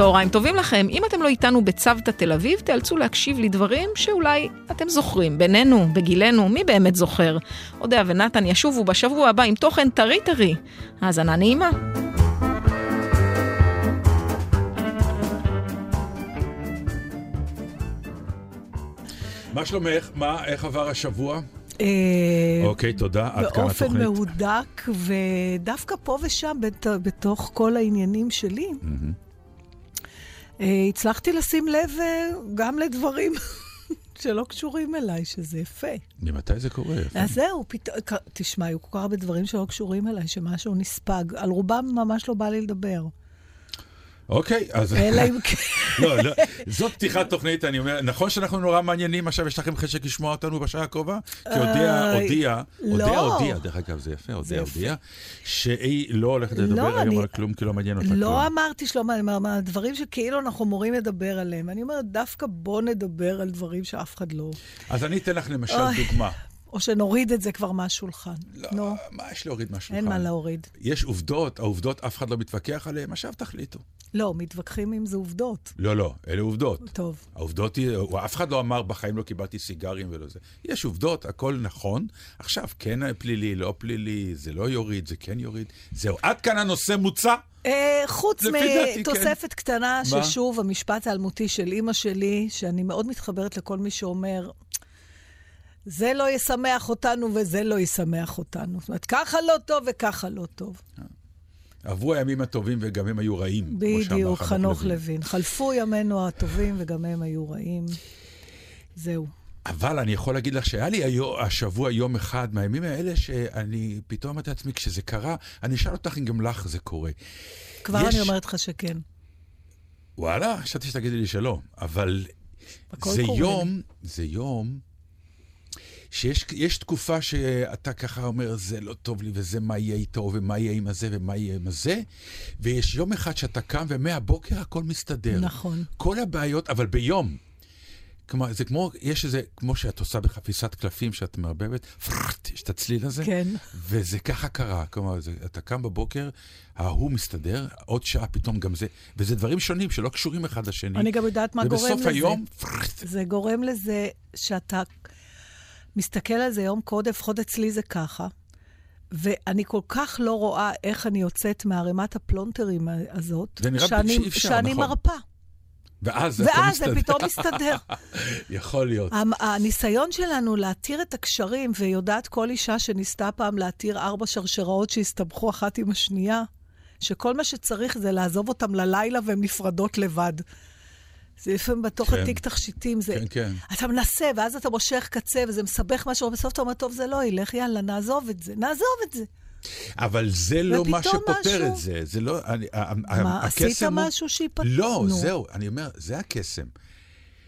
צהריים טובים לכם. אם אתם לא איתנו בצוותא תל אביב, תיאלצו להקשיב לדברים שאולי אתם זוכרים. בינינו, בגילנו, מי באמת זוכר? אודיה ונתן ישובו בשבוע הבא עם תוכן טרי טרי. האזנה נעימה. מה שלומך? מה, איך עבר השבוע? אה, אוקיי, תודה. עד כאן באופן התוכנית. מהודק, ודווקא פה ושם, בת- בתוך כל העניינים שלי, הצלחתי לשים לב אה, גם לדברים שלא קשורים אליי, שזה יפה. ממתי זה קורה? יפה. אז זהו, פתאום, תשמע, היו כל כך הרבה דברים שלא קשורים אליי, שמשהו נספג. על רובם ממש לא בא לי לדבר. אוקיי, אז... אלא אם כן... לא, לא, זאת פתיחת תוכנית, אני אומר, נכון שאנחנו נורא מעניינים, עכשיו יש לכם חשק לשמוע אותנו בשעה הקרובה? כי אודיה איי, הודיעה, לא. אודיה הודיעה, דרך אגב, זה יפה, אודיה יפה. הודיעה, שהיא לא הולכת לדבר לא, היום על כלום, כי לא מעניין אותה כלום. לא אמרתי שלא מעניין, מה- מה- דברים שכאילו אנחנו אמורים לדבר עליהם. אני אומרת, דווקא בוא נדבר על דברים שאף אחד לא... אז אני אתן לך למשל. דוגמה. או שנוריד את זה כבר מהשולחן. לא, נו, מה יש להוריד מהשולחן? אין מה להוריד. יש עובדות, העובדות אף אחד לא מתווכח עליהן, עכשיו תחליטו. לא, מתווכחים אם זה עובדות. לא, לא, אלה עובדות. טוב. העובדות אף אחד לא אמר בחיים לא קיבלתי סיגרים ולא זה. יש עובדות, הכל נכון. עכשיו, כן פלילי, לא פלילי, זה לא יוריד, זה כן יוריד. זהו, עד כאן הנושא מוצע. אה, חוץ דעתי, כן. מתוספת קטנה, מה? ששוב, המשפט האלמותי של אימא שלי, שאני מאוד מתחברת לכל מי שאומר, זה לא ישמח אותנו וזה לא ישמח אותנו. זאת אומרת, ככה לא טוב וככה לא טוב. עברו הימים הטובים וגם הם היו רעים, כמו שאמר בדיוק, חנוך לוין. לוין. חלפו ימינו הטובים וגם הם היו רעים. זהו. אבל אני יכול להגיד לך שהיה לי היו, השבוע יום אחד מהימים האלה שאני פתאום אמרתי לעצמי, כשזה קרה, אני אשאל אותך אם גם לך זה קורה. כבר יש- אני אומרת לך שכן. וואלה, חשבתי שתגידי לי שלא, אבל זה קורה יום, זה יום שיש יש תקופה שאתה ככה אומר, זה לא טוב לי, וזה מה יהיה איתו, ומה יהיה עם הזה, ומה יהיה עם הזה, ויש יום אחד שאתה קם, ומהבוקר הכל מסתדר. נכון. כל הבעיות, אבל ביום. כלומר, זה כמו, יש איזה, כמו שאת עושה בחפיסת קלפים שאת מערבבת, פרט, יש את הצליל הזה. כן. וזה ככה קרה, כלומר, זה, אתה קם בבוקר, ההוא מסתדר, עוד שעה פתאום גם זה, וזה דברים שונים שלא קשורים אחד לשני. אני גם יודעת מה גורם לזה. ובסוף היום, פרט, זה גורם לזה שאתה מסתכל על זה יום קודם, לפחות אצלי זה ככה, ואני כל כך לא רואה איך אני יוצאת מערימת הפלונטרים הזאת, זה נראה שאני, שאי אפשר, שאני נכון. מרפה. ואז ואז זה. פתאום מסתדר. יכול להיות. הניסיון שלנו להתיר את הקשרים, ויודעת כל אישה שניסתה פעם להתיר ארבע שרשראות שהסתבכו אחת עם השנייה, שכל מה שצריך זה לעזוב אותם ללילה והן נפרדות לבד. זה לפעמים בתוך כן. התיק תכשיטים, זה... כן, כן. אתה מנסה, ואז אתה מושך קצה, וזה מסבך משהו, ובסוף אתה אומר, טוב, זה לא ילך, יאללה, נעזוב את זה, נעזוב את זה. אבל זה לא מה שפותר משהו- את זה. זה לא... אני, מה, עשית הוא- משהו שיפתר? לא, נו. זהו, אני אומר, זה הקסם.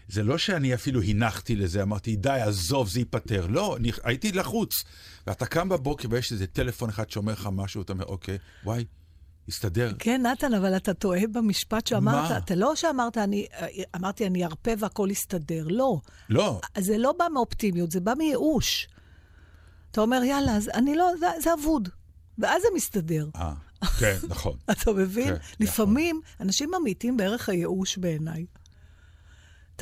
זה לא שאני אפילו הנחתי לזה, אמרתי, די, עזוב, זה ייפתר. לא, אני, הייתי לחוץ. ואתה קם בבוקר ויש איזה טלפון אחד שאומר לך משהו, אתה אומר, אוקיי, וואי, הסתדר. כן, נתן, אבל אתה טועה במשפט שאמרת. מה? אתה לא שאמרת, אני, אמרתי, אני ארפה והכל יסתדר. לא. לא, זה לא בא מאופטימיות, זה בא מייאוש. אתה אומר, יאללה, אז אני לא, זה, זה אבוד. ואז זה מסתדר. אה, כן, נכון. אתה מבין? כן, לפעמים אנשים ממעיטים בערך הייאוש בעיניי.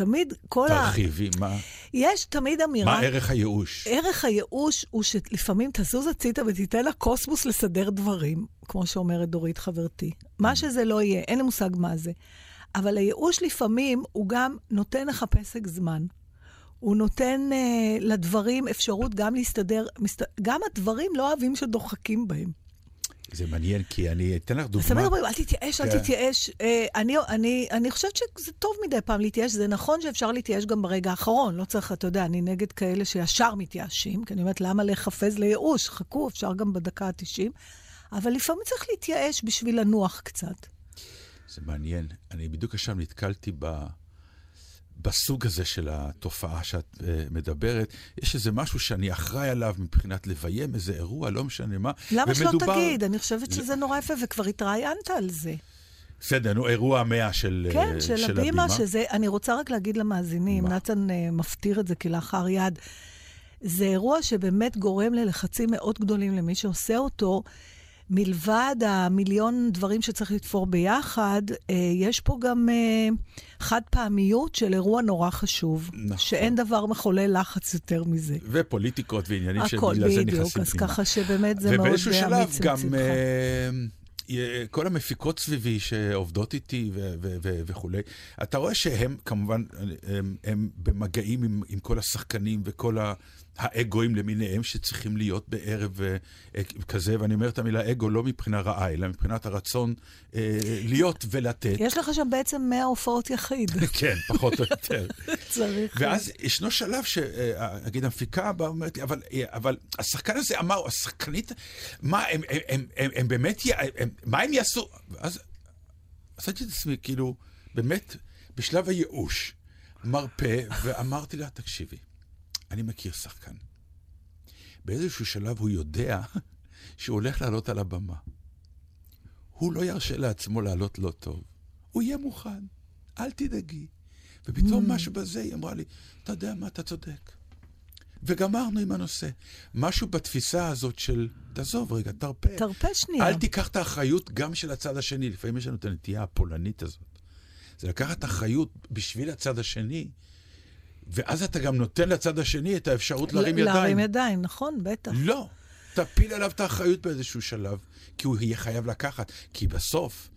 תמיד כל ה... תרחיבי, מה, יש תמיד אמירה... מה ערך הייאוש? ערך הייאוש הוא שלפעמים תזוז הצידה ותיתן לקוסמוס לסדר דברים, כמו שאומרת דורית חברתי. מה שזה לא יהיה, אין לי מושג מה זה. אבל הייאוש לפעמים הוא גם נותן לך פסק זמן. הוא נותן uh, לדברים אפשרות גם להסתדר, מסת... גם הדברים לא אוהבים שדוחקים בהם. זה מעניין, כי אני אתן לך אז דוגמה. תמיד אומרים, אל תתייאש, אל כן. תתייאש. אה, אני חושבת שזה טוב מדי פעם להתייאש. זה נכון שאפשר להתייאש גם ברגע האחרון. לא צריך, אתה יודע, אני נגד כאלה שישר מתייאשים, כי אני אומרת, למה להיחפז לייאוש? חכו, אפשר גם בדקה ה-90. אבל לפעמים צריך להתייאש בשביל לנוח קצת. זה מעניין. אני בדיוק עכשיו נתקלתי ב... בסוג הזה של התופעה שאת uh, מדברת, יש איזה משהו שאני אחראי עליו מבחינת לביים איזה אירוע, לא משנה מה. למה שלא ומדובר- תגיד? אני חושבת שזה נורא יפה, וכבר התראיינת על זה. בסדר, נו, אירוע המאה של, uh, כן, של הבימה, שזה... אני רוצה רק להגיד למאזינים, מה? נתן uh, מפטיר את זה כלאחר יד. זה אירוע שבאמת גורם ללחצים מאוד גדולים למי שעושה אותו. מלבד המיליון דברים שצריך לתפור ביחד, אה, יש פה גם אה, חד פעמיות של אירוע נורא חשוב. נכון. שאין דבר מחולל לחץ יותר מזה. ופוליטיקות ועניינים הכל, שבגלל זה בדיוק, נכנסים אז פנימה. ככה שבאמת זה מאוד ובאיזשהו שלב אמיץ גם מצדך. אה, כל המפיקות סביבי שעובדות איתי ו- ו- ו- וכולי, אתה רואה שהם כמובן, הם, הם במגעים עם, עם כל השחקנים וכל ה- האגואים למיניהם שצריכים להיות בערב אה, אה, כזה, ואני אומר את המילה אגו לא מבחינה רעה, אלא מבחינת הרצון אה, להיות ולתת. יש לך שם בעצם 100 הופעות יחיד. כן, פחות או יותר. צריך... ואז ישנו שלב שנגיד המפיקה באה ואומרת לי, אבל, אבל השחקן הזה אמר, השחקנית, מה, הם, הם, הם, הם, הם באמת, הם, מה הם יעשו? ואז עשיתי את עצמי, כאילו, באמת, בשלב הייאוש, מרפא, ואמרתי לה, תקשיבי, אני מכיר שחקן. באיזשהו שלב הוא יודע שהוא הולך לעלות על הבמה. הוא לא ירשה לעצמו לעלות לא טוב. הוא יהיה מוכן, אל תדאגי. ופתאום משהו בזה, היא אמרה לי, אתה יודע מה, אתה צודק. וגמרנו עם הנושא. משהו בתפיסה הזאת של, תעזוב רגע, תרפה. תרפה שנייה. אל תיקח את האחריות גם של הצד השני. לפעמים יש לנו את הנטייה הפולנית הזאת. זה לקחת אחריות בשביל הצד השני, ואז אתה גם נותן לצד השני את האפשרות להרים ידיים. להרים ידיים, נכון, בטח. לא. תפיל עליו את האחריות באיזשהו שלב, כי הוא יהיה חייב לקחת. כי בסוף,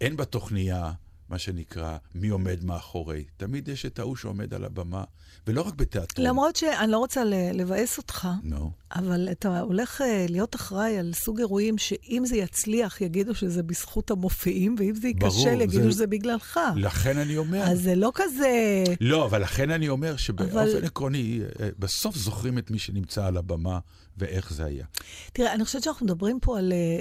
אין בתוכניה, מה שנקרא, מי עומד מאחורי. תמיד יש את ההוא שעומד על הבמה, ולא רק בתיאטרון. למרות שאני לא רוצה לבאס אותך, נו. אבל אתה הולך אה, להיות אחראי על סוג אירועים שאם זה יצליח, יגידו שזה בזכות המופיעים, ואם זה ייכשל, יגידו זה- שזה בגללך. לכן אני אומר... אז זה לא כזה... לא, אבל לכן אני אומר שבאופן אבל- עקרוני, אה, בסוף זוכרים את מי שנמצא על הבמה ואיך זה היה. תראה, אני חושבת שאנחנו מדברים פה על, אה,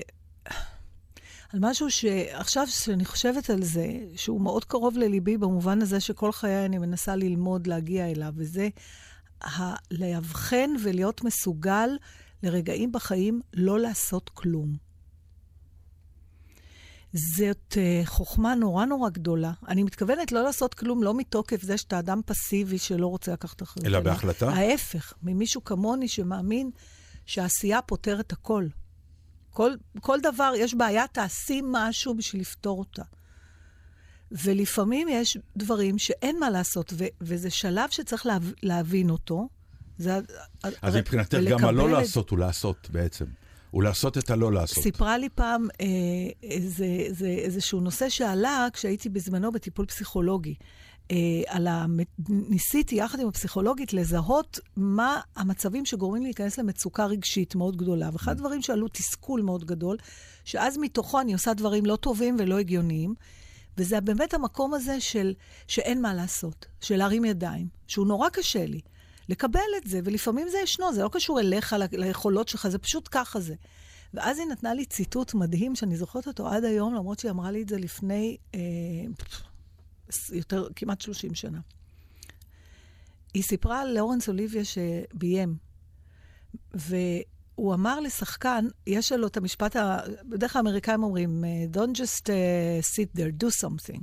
על משהו שעכשיו, שאני חושבת על זה, שהוא מאוד קרוב לליבי במובן הזה שכל חיי אני מנסה ללמוד להגיע אליו, וזה ה- לאבחן ולהיות מסוגל לרגעים בחיים לא לעשות כלום. זאת uh, חוכמה נורא נורא גדולה. אני מתכוונת לא לעשות כלום, לא מתוקף זה שאתה אדם פסיבי שלא רוצה לקחת אחריות. אלא בהחלטה? ההפך, ממישהו כמוני שמאמין שהעשייה פותרת הכל. כל, כל דבר, יש בעיה, תעשי משהו בשביל לפתור אותה. ולפעמים יש דברים שאין מה לעשות, ו- וזה שלב שצריך להב- להבין אותו. זה, אז מבחינתך גם הלא את- לעשות הוא לעשות בעצם. הוא לעשות את הלא לעשות. סיפרה לי פעם אה, איזה, איזה, איזשהו נושא שעלה כשהייתי בזמנו בטיפול פסיכולוגי. אה, על ה... ניסיתי יחד עם הפסיכולוגית לזהות מה המצבים שגורמים להיכנס למצוקה רגשית מאוד גדולה. ואחד הדברים שעלו תסכול מאוד גדול, שאז מתוכו אני עושה דברים לא טובים ולא הגיוניים, וזה באמת המקום הזה של שאין מה לעשות, של להרים ידיים, שהוא נורא קשה לי. לקבל את זה, ולפעמים זה ישנו, זה לא קשור אליך, ל- ליכולות שלך, זה פשוט ככה זה. ואז היא נתנה לי ציטוט מדהים, שאני זוכרת אותו עד היום, למרות שהיא אמרה לי את זה לפני אה, יותר, כמעט 30 שנה. היא סיפרה על לאורנס אוליביה שביים, והוא אמר לשחקן, יש לו את המשפט, ה... בדרך כלל האמריקאים אומרים, Don't just uh, sit there, do something.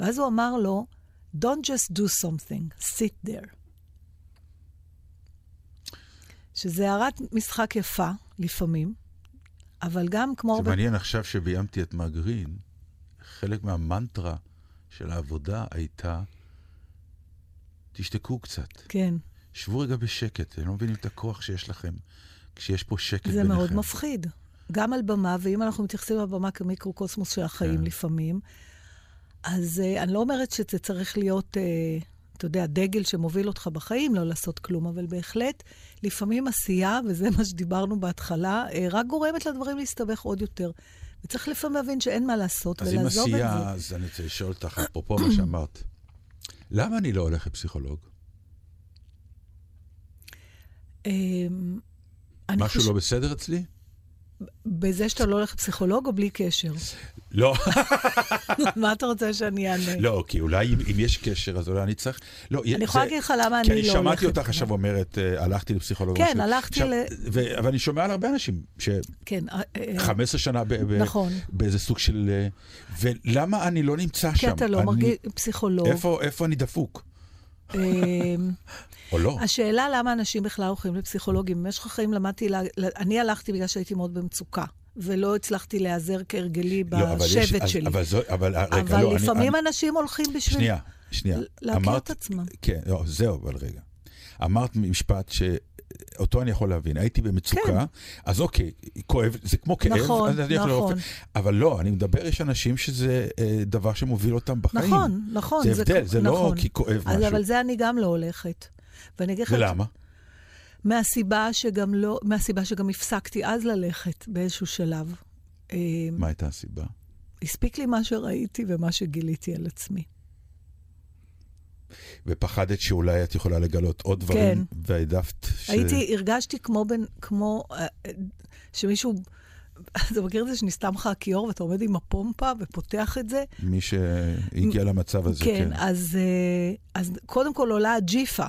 ואז הוא אמר לו, Don't just do something, sit there. שזה הערת משחק יפה, לפעמים, אבל גם כמו זה הרבה... מעניין עכשיו שביימתי את מגרין, חלק מהמנטרה של העבודה הייתה, תשתקו קצת, כן, שבו רגע בשקט, אתם לא מבינים את הכוח שיש לכם כשיש פה שקט זה ביניכם. מאוד מפחיד. גם על במה, ואם אנחנו מתייחסים לבמה כמיקרוקוסמוס של החיים כן. לפעמים, אז uh, אני לא אומרת שזה צריך להיות, uh, אתה יודע, דגל שמוביל אותך בחיים, לא לעשות כלום, אבל בהחלט, לפעמים עשייה, וזה מה שדיברנו בהתחלה, uh, רק גורמת לדברים להסתבך עוד יותר. וצריך לפעמים להבין שאין מה לעשות, אז אם ולעזוב את זה. עשייה, אז אני רוצה לשאול אותך, אפרופו מה שאמרת, למה אני לא הולך לפסיכולוג? אמ, משהו לא בסדר אצלי? בזה שאתה לא הולך לפסיכולוג או בלי קשר? לא, מה אתה רוצה שאני אענה? לא, כי אולי אם, יש קשר, אז אולי אני צריך... לא, אני יכולה להגיד לך למה כי אני אני לא שמעתי הולכת. אותך עכשיו אומרת, אה, הלכתי לפסיכולוג. כן. הלכתי ל- אבל אני שומע על הרבה אנשים, כן, אה, אה, ש-15 שנה נכון. באיזה סוג של... אה, ולמה אני לא נמצא כי שם? אתה לא אני- מרגיש פסיכולוג. איפה, אני דפוק? אה, או לא? השאלה למה אנשים בכלל הולכים לפסיכולוגים. במשך החיים למדתי, אני הלכתי בגלל שהייתי מאוד במצוקה, ולא הצלחתי להיעזר כהרגלי לא, אבל יש- בשבט שלי. אבל זו, אבל רגע, אבל לא, אני- לפעמים אני- אנשים הולכים בשביל שנייה, שנייה. להכיר אמרת- את עצמם. כן, לא, זהו, אבל רגע. אמרת משפט שאותו אני יכול להבין. הייתי במצוקה, כן. אז אוקיי, כואב, זה כמו כאב, נכון, אז אני נכון. לרופא. אבל לא, אני מדבר, יש אנשים שזה אה, דבר שמוביל אותם בחיים. נכון, נכון. זה הבדל, זה לא נכון. כי כואב אז משהו. אבל זה אני גם לא הולכת. ואני אגיד לך... ולמה? מהסיבה שגם לא, מהסיבה שגם הפסקתי אז ללכת באיזשהו שלב. אה, מה הייתה הסיבה? הספיק לי מה שראיתי ומה שגיליתי על עצמי. ופחדת שאולי את יכולה לגלות עוד דברים, כן. והעדפת ש... הייתי, הרגשתי כמו בן, כמו אה, שמישהו, אתה מכיר את זה שנסתם לך הכיור ואתה עומד עם הפומפה ופותח את זה? מי שהגיע למצב הזה, כן, כן. אז, אה, אז קודם כל עולה הג'יפה,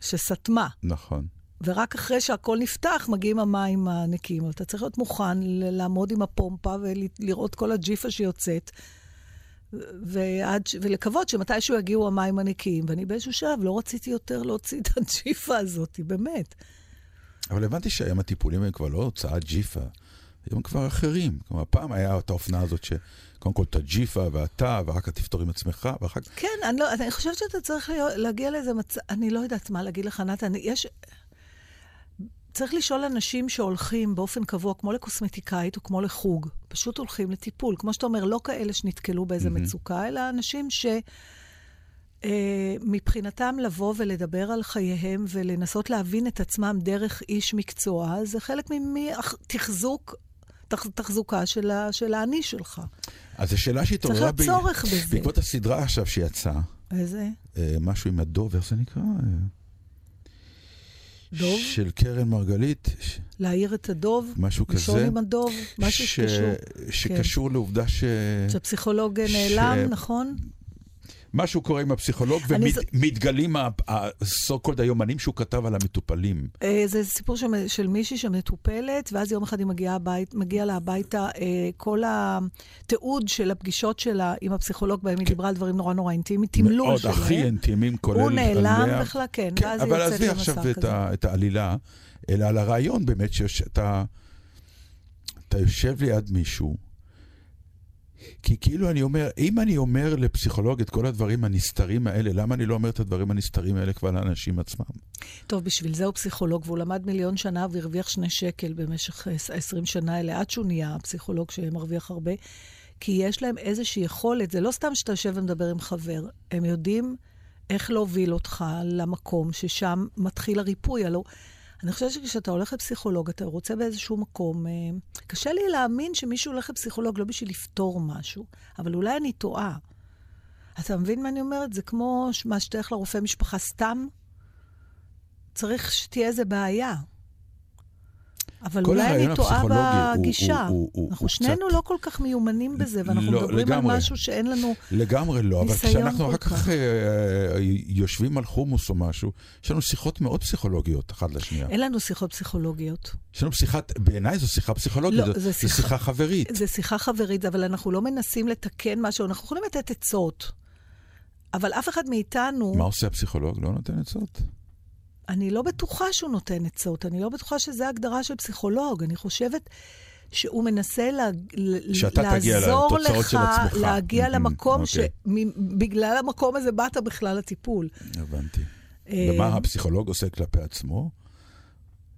שסתמה, נכון. ורק אחרי שהכל נפתח מגיעים המים הנקיים. אבל אתה צריך להיות מוכן לעמוד עם הפומפה ולראות כל הג'יפה שיוצאת. ועד, ש- ולקוות שמתישהו יגיעו המים הנקיים. ואני באיזשהו שלב לא רציתי יותר להוציא את הג'יפה הזאת, באמת. אבל הבנתי שהיום הטיפולים הם כבר לא הוצאת ג'יפה, הם כבר אחרים. כלומר, פעם היה את האופנה הזאת שקודם כל את הג'יפה ואתה, ואחר כך תפתור עם עצמך, ואחר כך... כן, אני, לא, אני חושבת שאתה צריך להיות, להגיע לאיזה מצב, אני לא יודעת מה להגיד לך, נתן. יש... צריך לשאול אנשים שהולכים באופן קבוע, כמו לקוסמטיקאית או כמו לחוג, פשוט הולכים לטיפול. כמו שאתה אומר, לא כאלה שנתקלו באיזה מהמם. מצוקה, אלא אנשים ש... אה, מבחינתם לבוא ולדבר על חייהם ולנסות להבין את עצמם דרך איש מקצוע, זה חלק מתחזוק, תח, תחזוקה של, ה, של האני שלך. אז זו שאלה שהתעוררה בזה. בעקבות הסדרה עכשיו שיצאה, איזה? אה, משהו עם הדוב, איך זה נקרא? דוב? של קרן מרגלית, להעיר את הדוב, משהו כזה. עם הדוב, משהו ש- שקשור. שקשור לעובדה ש... שהפסיכולוג נעלם, ש- נכון? משהו קורה עם הפסיכולוג, ומתגלים הסו קולד היומנים שהוא כתב על המטופלים. אה, זה סיפור של, של מישהי שמטופלת, ואז יום אחד היא מגיעה הבית, מגיע לה הביתה, אה, כל התיעוד של הפגישות שלה עם הפסיכולוג, בהם היא דיברה על דברים נורא נורא אינטימיים, תמלול כן. מאוד שלהם. הכי אינטימיים, כולל... הוא נעלם. בכלל, כן, כן, ואז היא אבל יוצאת עזבי למסע עכשיו את, כזה. ה, את העלילה, אלא על הרעיון באמת שאתה אתה יושב ליד מישהו, כי כאילו אני אומר, אם אני אומר לפסיכולוג את כל הדברים הנסתרים האלה, למה אני לא אומר את הדברים הנסתרים האלה כבר לאנשים עצמם? טוב, בשביל זה הוא פסיכולוג, והוא למד מיליון שנה והרוויח שני שקל במשך אה, 20 שנה האלה, עד שהוא נהיה פסיכולוג שמרוויח הרבה. כי יש להם איזושהי יכולת, זה לא סתם שאתה יושב ומדבר עם חבר, הם יודעים איך להוביל אותך למקום ששם מתחיל הריפוי. הלא... אני חושבת שכשאתה הולך לפסיכולוג, אתה רוצה באיזשהו מקום... אה, קשה לי להאמין שמישהו הולך לפסיכולוג לא בשביל לפתור משהו, אבל אולי אני טועה. אתה מבין מה אני אומרת? זה כמו מה שתלך לרופא משפחה סתם, צריך שתהיה איזה בעיה. אבל אולי אני טועה בגישה. הוא- הוא- הוא אנחנו קצת- שנינו לא כל כך מיומנים בזה, ואנחנו לא, מדברים לגמרי. על משהו שאין לנו... לגמרי לא, אבל כשאנחנו אחר כך כך. אה, יושבים על חומוס או משהו, יש לנו שיחות מאוד פסיכולוגיות אחת לשנייה. אין לנו שיחות פסיכולוגיות. יש לנו שיחת, בעיניי זו שיחה פסיכולוגית, לא, זו שיחה- שיחה חברית. זו שיחה חברית, אבל אנחנו לא מנסים לתקן משהו, אנחנו יכולים לתת עצות. אבל אף אחד מאיתנו, מה עושה הפסיכולוג? לא נותן עצות? אני לא בטוחה שהוא נותן עצות, אני לא בטוחה שזו הגדרה של פסיכולוג. אני חושבת שהוא מנסה לה, לעזור לך. להגיע Mhm, למקום אוקיי. שבגלל המקום הזה באת בכלל לטיפול. הבנתי. אה, ומה הפסיכולוג עושה כלפי עצמו?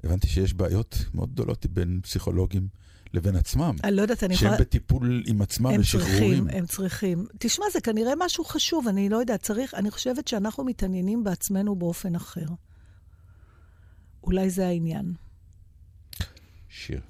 הבנתי שיש בעיות מאוד גדולות בין פסיכולוגים לבין עצמם. אני לא יודעת, אני שהם יכולה... בטיפול עם עצמם הם ושחרורים. צריכים, הם צריכים. תשמע, זה כנראה משהו חשוב, אני לא יודעת, צריך, אני חושבת שאנחנו מתעניינים בעצמנו באופן אחר. אולי זה העניין. שיר.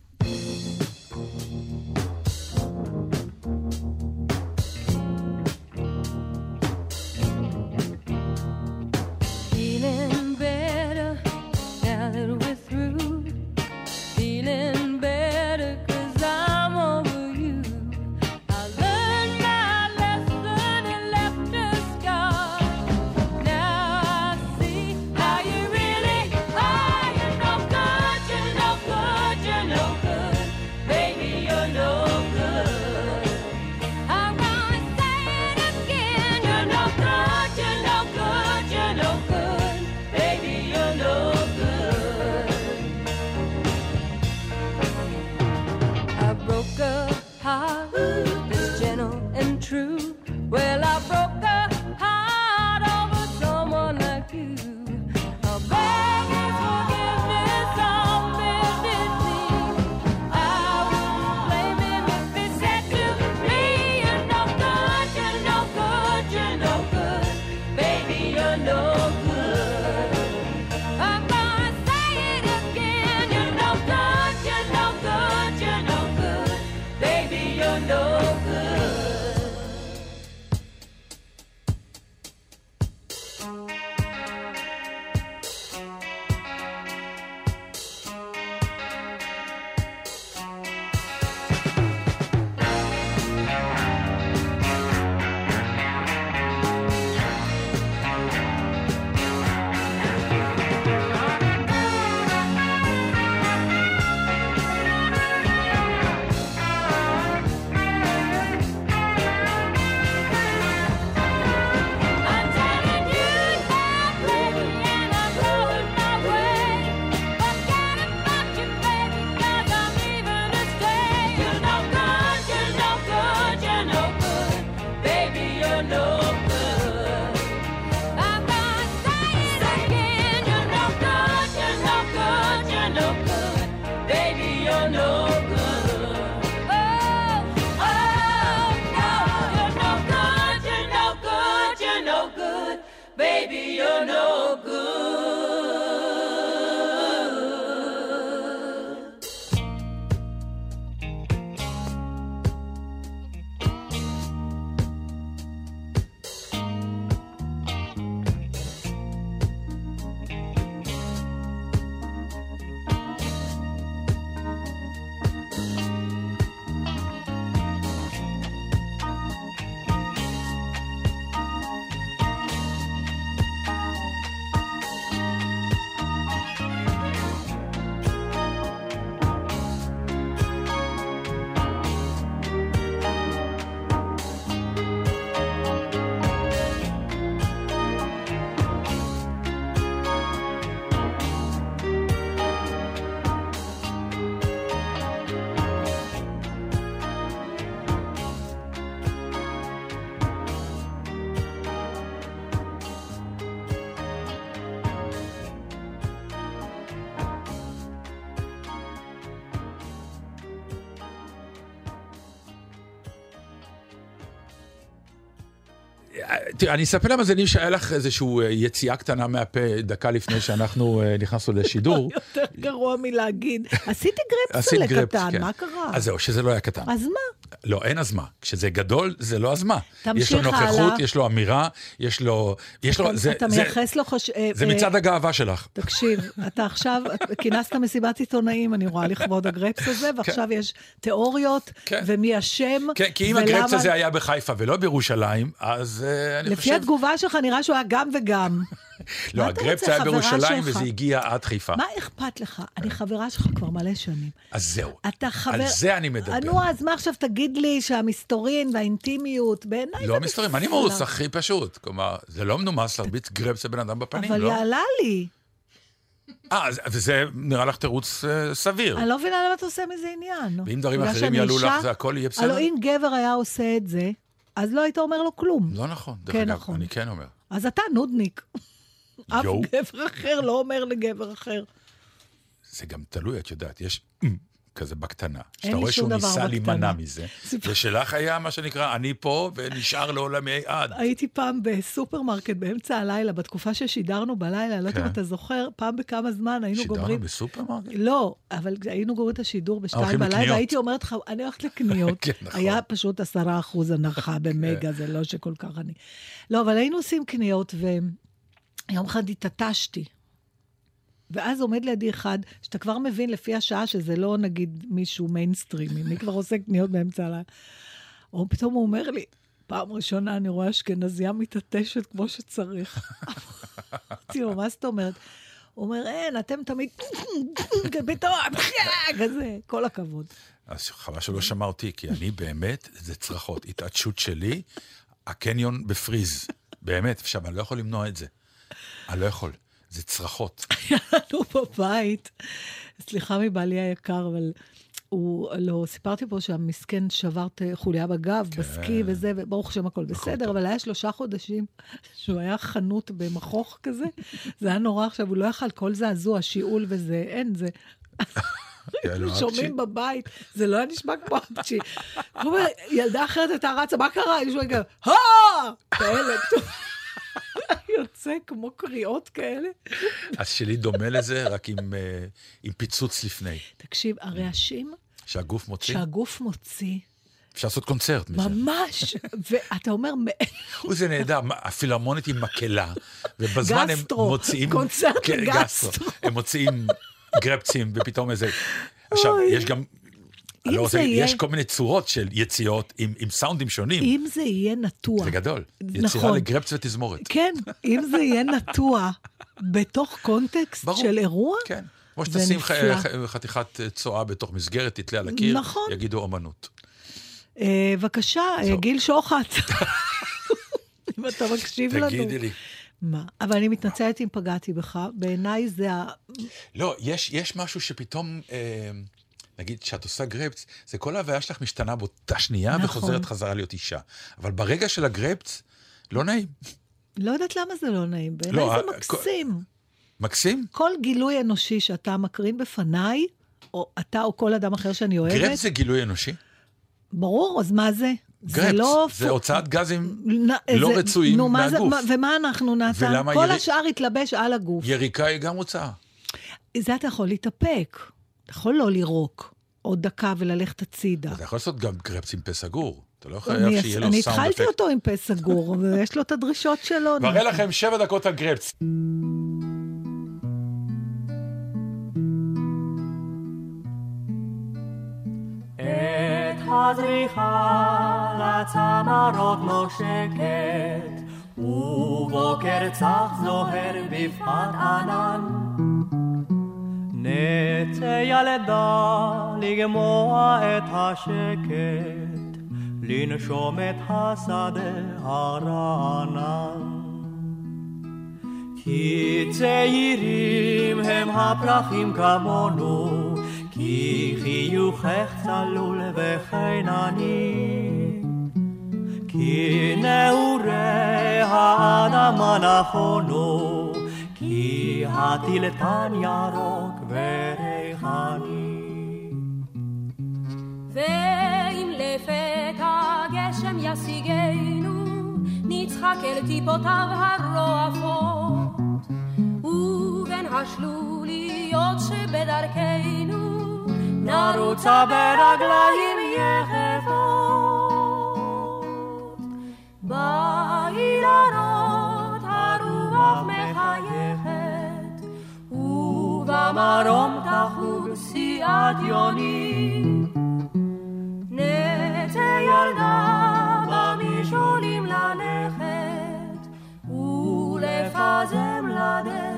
אני אספר למאזינים שהיה לך איזושהי יציאה קטנה מהפה דקה לפני שאנחנו אה, נכנסנו לשידור. יותר גרוע מלהגיד, עשיתי עשית גרפסולה גרפס, קטן, כן. מה קרה? אז זהו, שזה לא היה קטן. אז מה? לא, אין אז מה. כשזה גדול, זה לא אז מה. יש לו נוכחות, הלאה. יש לו אמירה, יש לו... יש לו... זה- אתה זה- מייחס לו חש... אה, זה אה, מצד הגאווה שלך. תקשיב, אתה עכשיו, כינסת מסיבת עיתונאים, אני רואה, לכבוד הגרפס הזה, ועכשיו יש תיאוריות, כן. ומי אשם, כן, כי אם ולמה- הגרפס הזה היה בחיפה ולא בירושלים, אז אה, אני לפי חושב... התגובה שלך נראה שהוא היה גם וגם. לא, הגרפס היה בירושלים? וזה הגיע עד חיפה. מה אכפת לך? אני חברה שלך כבר מלא שנים. אז זהו. אתה חבר... על זה אני מדבר. נו, אז מה עכשיו תגיד לי שהמסתורין והאינטימיות, בעיניי לא מסתרים, אני. מרוץ הכי פשוט. כלומר, זה לא מנומס להרביץ גרפס לבן אדם בפנים, אבל לא? יעלה לי. אה, וזה נראה לך תירוץ אה, סביר. אני לא מבינה למה אתה עושה מזה עניין. ואם דברים אחרים יעלו לך? זה הכל יהיה בסדר? הלוא אם גבר היה עושה את זה, אז לא היית אומר לו כלום. לא נכון, דרך כן, אגב, נכון. אני כן אומר. אז אתה נודניק. אף. גבר אחר לא אומר לגבר אחר. זה גם תלוי, את יודעת, יש כזה בקטנה. שאתה לי רואה שום שהוא דבר ניסה בקטנה. להימנע מזה. ושלך היה מה שנקרא, אני פה ונשאר לעולמי עד. הייתי פעם בסופרמרקט באמצע הלילה, בתקופה ששידרנו בלילה, לא יודעת אם כן. אתה זוכר, פעם בכמה זמן היינו שידרנו גומרים... בסופרמרקט? לא, אבל היינו גומרים את השידור בשתיים בלילה. הייתי אומרת לך, אני הולכת לקניות. כן, נכון. היה פשוט עשרה אחוז הנחה במגה, זה לא שכל כך אני... לא, אבל היינו עושים קניות, ויום אחד התעטשתי. ואז עומד לידי אחד, שאתה כבר מבין לפי השעה שזה לא נגיד מישהו mainstreamי, מי כבר עושה קניות באמצע הלילה. או פתאום הוא אומר לי, פעם ראשונה אני רואה אשכנזייה מתעטשת כמו שצריך. אמרתי לו, מה זאת אומרת? הוא אומר, אין, אתם תמיד פתאום, כזה, כל הכבוד. אז חבל שלא שמע אותי, כי אני באמת, זה צרחות. התעטשות שלי, הקניון בפריז. באמת, עכשיו, אני לא יכול למנוע את זה. אני לא יכול. זה צרחות. היה לנו בבית, סליחה מבעלי היקר, אבל הוא, לא, סיפרתי פה שהמסכן שבר חוליה בגב, כן. בסקי וזה, וברוך השם הכל בסדר, אבל היה שלושה חודשים שהוא היה חנות במכוך כזה, זה היה נורא עכשיו, הוא לא יכל כל זעזוע, שיעול וזה, אין, זה... שומעים בבית, זה לא היה נשמע כמו אומר, ילדה אחרת הייתה רצה, מה קרה? אני שומעת כזה, הא! כאלה. יוצא כמו קריאות כאלה. אז שלי דומה לזה, רק עם, אה, עם פיצוץ לפני. תקשיב, הרעשים שהגוף מוציא, שהגוף מוציא, אפשר לעשות קונצרט מזה. ממש, ואתה אומר, אוי, זה נהדר, הפילהרמונית עם מקהלה, ובזמן גסטרו, הם מוציאים... קונצרט כן, לגסטרו. הם מוציאים גרפצים, ופתאום איזה... עכשיו. יש גם... לא זה יהיה- יש כל מיני צורות של יציאות עם, עם סאונדים שונים. אם זה יהיה נטוע, זה גדול. יצירה נכון. לגרפס ותזמורת. כן, אם זה יהיה נטוע בתוך קונטקסט ברור. של אירוע, כן. כמו שתשים ח- חתיכת אה, צואה בתוך מסגרת, תתלה על הקיר, נכון. יגידו אומנות. אה, בבקשה, אה. גיל שוחט, אם אתה מקשיב לנו. תגידי לי. מה? אבל אני מתנצלת אם פגעתי בך, בעיניי זה ה... לא, יש, יש משהו שפתאום, אה, נגיד, כשאת עושה גרפס, זה כל ההוויה שלך משתנה באותה שנייה נכון. וחוזרת חזרה להיות אישה. אבל ברגע של הגרפס, לא נעים. לא יודעת למה זה לא נעים, בעיניי לא, זה מקסים. מקסים? כל גילוי אנושי שאתה מקרין בפניי, או אתה או כל אדם אחר שאני אוהבת, גרפס זה גילוי אנושי? ברור, אז מה זה? גרפס, לא... זה הוצאת גזים נ- לא זה- רצויים נו, מה זה- מהגוף. מה- ומה אנחנו, נתן? ולמה כל ירי- השאר התלבש על הגוף. יריקה היא גם הוצאה. זה אתה יכול להתאפק. אתה יכול לא לירוק עוד דקה וללכת הצידה. אתה יכול לעשות גם גרפס עם פה סגור. אתה לא חייב אני שיהיה לו אני סאונד התחלתי אפקט. אותו עם פה סגור, ויש לו את הדרישות שלו. מראה לכם שבע דקות על גרפס. את הזריחה לצמרות נושקת, ובוקר צח זוהר בפחת ענן. נצא ילדה לגמוע את השקט, לנשום את השדה הרענן. כי צעירים הם הפרחים כמונו, כי חיוכך צלול וחינני. כי נעורי האדמה נכונו, כי הטילטן ירוק וריחני. ואם לפתע גשם ישיגנו, נצחק אל טיפותיו הרועפות, ובין השלוליות שבדרכנו, נרוצה ברגליים יחפות. באילנות הרוח מחייכת, ובמרום תחוג סיעת יוני. נצא ילדה במשעולים ללכת, ולפזם לדרך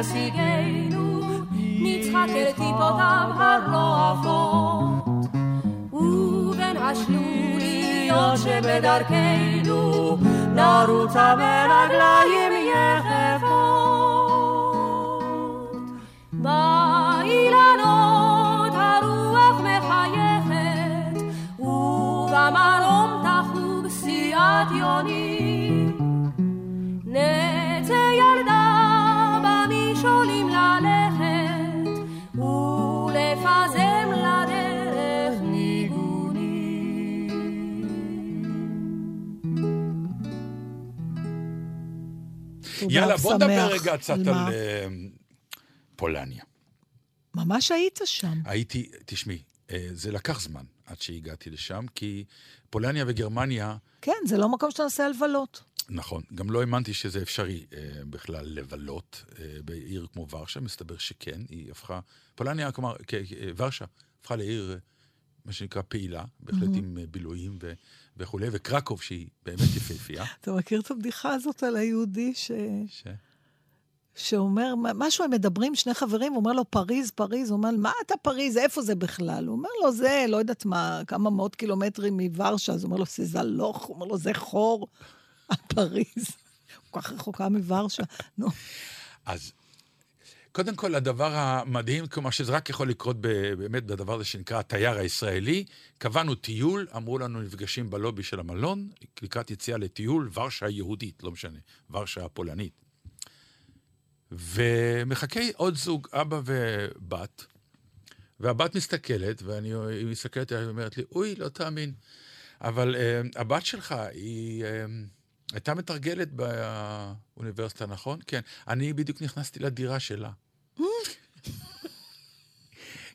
ישיגנו, נצחק אל טיפותיו הרועפות. ובין השלוליות שבדרכנו, נרוצה ברגליים יחפות. יאללה, בוא שמח. נדבר רגע קצת על על? אה, פולניה. ממש היית שם. הייתי, תשמעי, אה, זה לקח זמן עד שהגעתי לשם, כי פולניה וגרמניה, כן, זה לא מקום שאתה נוסע לבלות. נכון, גם לא האמנתי שזה אפשרי אה, בכלל לבלות אה, בעיר כמו ורשה, מסתבר שכן, היא הפכה, פולניה, כלומר, ורשה הפכה לעיר, אה, מה שנקרא פעילה, בהחלט עם אה, בילויים ו- וכולי, וקרקוב, שהיא באמת יפהפייה. אתה מכיר את הבדיחה הזאת על היהודי ש... ש... שאומר, משהו הם מדברים, שני חברים, הוא אומר לו, פריז, פריז, הוא אומר, מה אתה פריז, איפה זה בכלל? הוא אומר לו, זה, לא יודעת מה, כמה מאות קילומטרים מוורשה, אז הוא אומר לו, זה זלוך, הוא אומר לו, זה חור, פריז. כל כך רחוקה מוורשה. נו, אז קודם כל, הדבר המדהים, כלומר שזה רק יכול לקרות באמת בדבר הזה שנקרא התייר הישראלי, קבענו טיול, אמרו לנו נפגשים בלובי של המלון, לקראת יציאה לטיול, ורשה היהודית, לא משנה, ורשה הפולנית. ומחכה עוד זוג, אבא ובת, והבת מסתכלת, ואני מסתכלת עליי ואומרת לי, אוי, לא תאמין, אבל uh, הבת שלך, היא... Uh, הייתה מתרגלת באוניברסיטה, נכון? כן. אני בדיוק נכנסתי לדירה שלה.